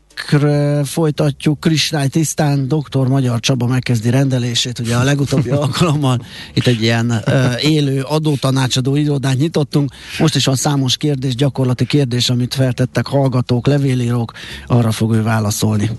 B: folytatjuk. Kristály tisztán, doktor Magyar Csaba megkezdi rendelését, ugye a legutóbbi alkalommal. Itt egy ilyen uh, élő adótanácsadó irodát nyitottunk, most is van számos kérdés, gyakorlati kérdés, amit feltettek hallgatók, levélírók, arra fog ő válaszolni.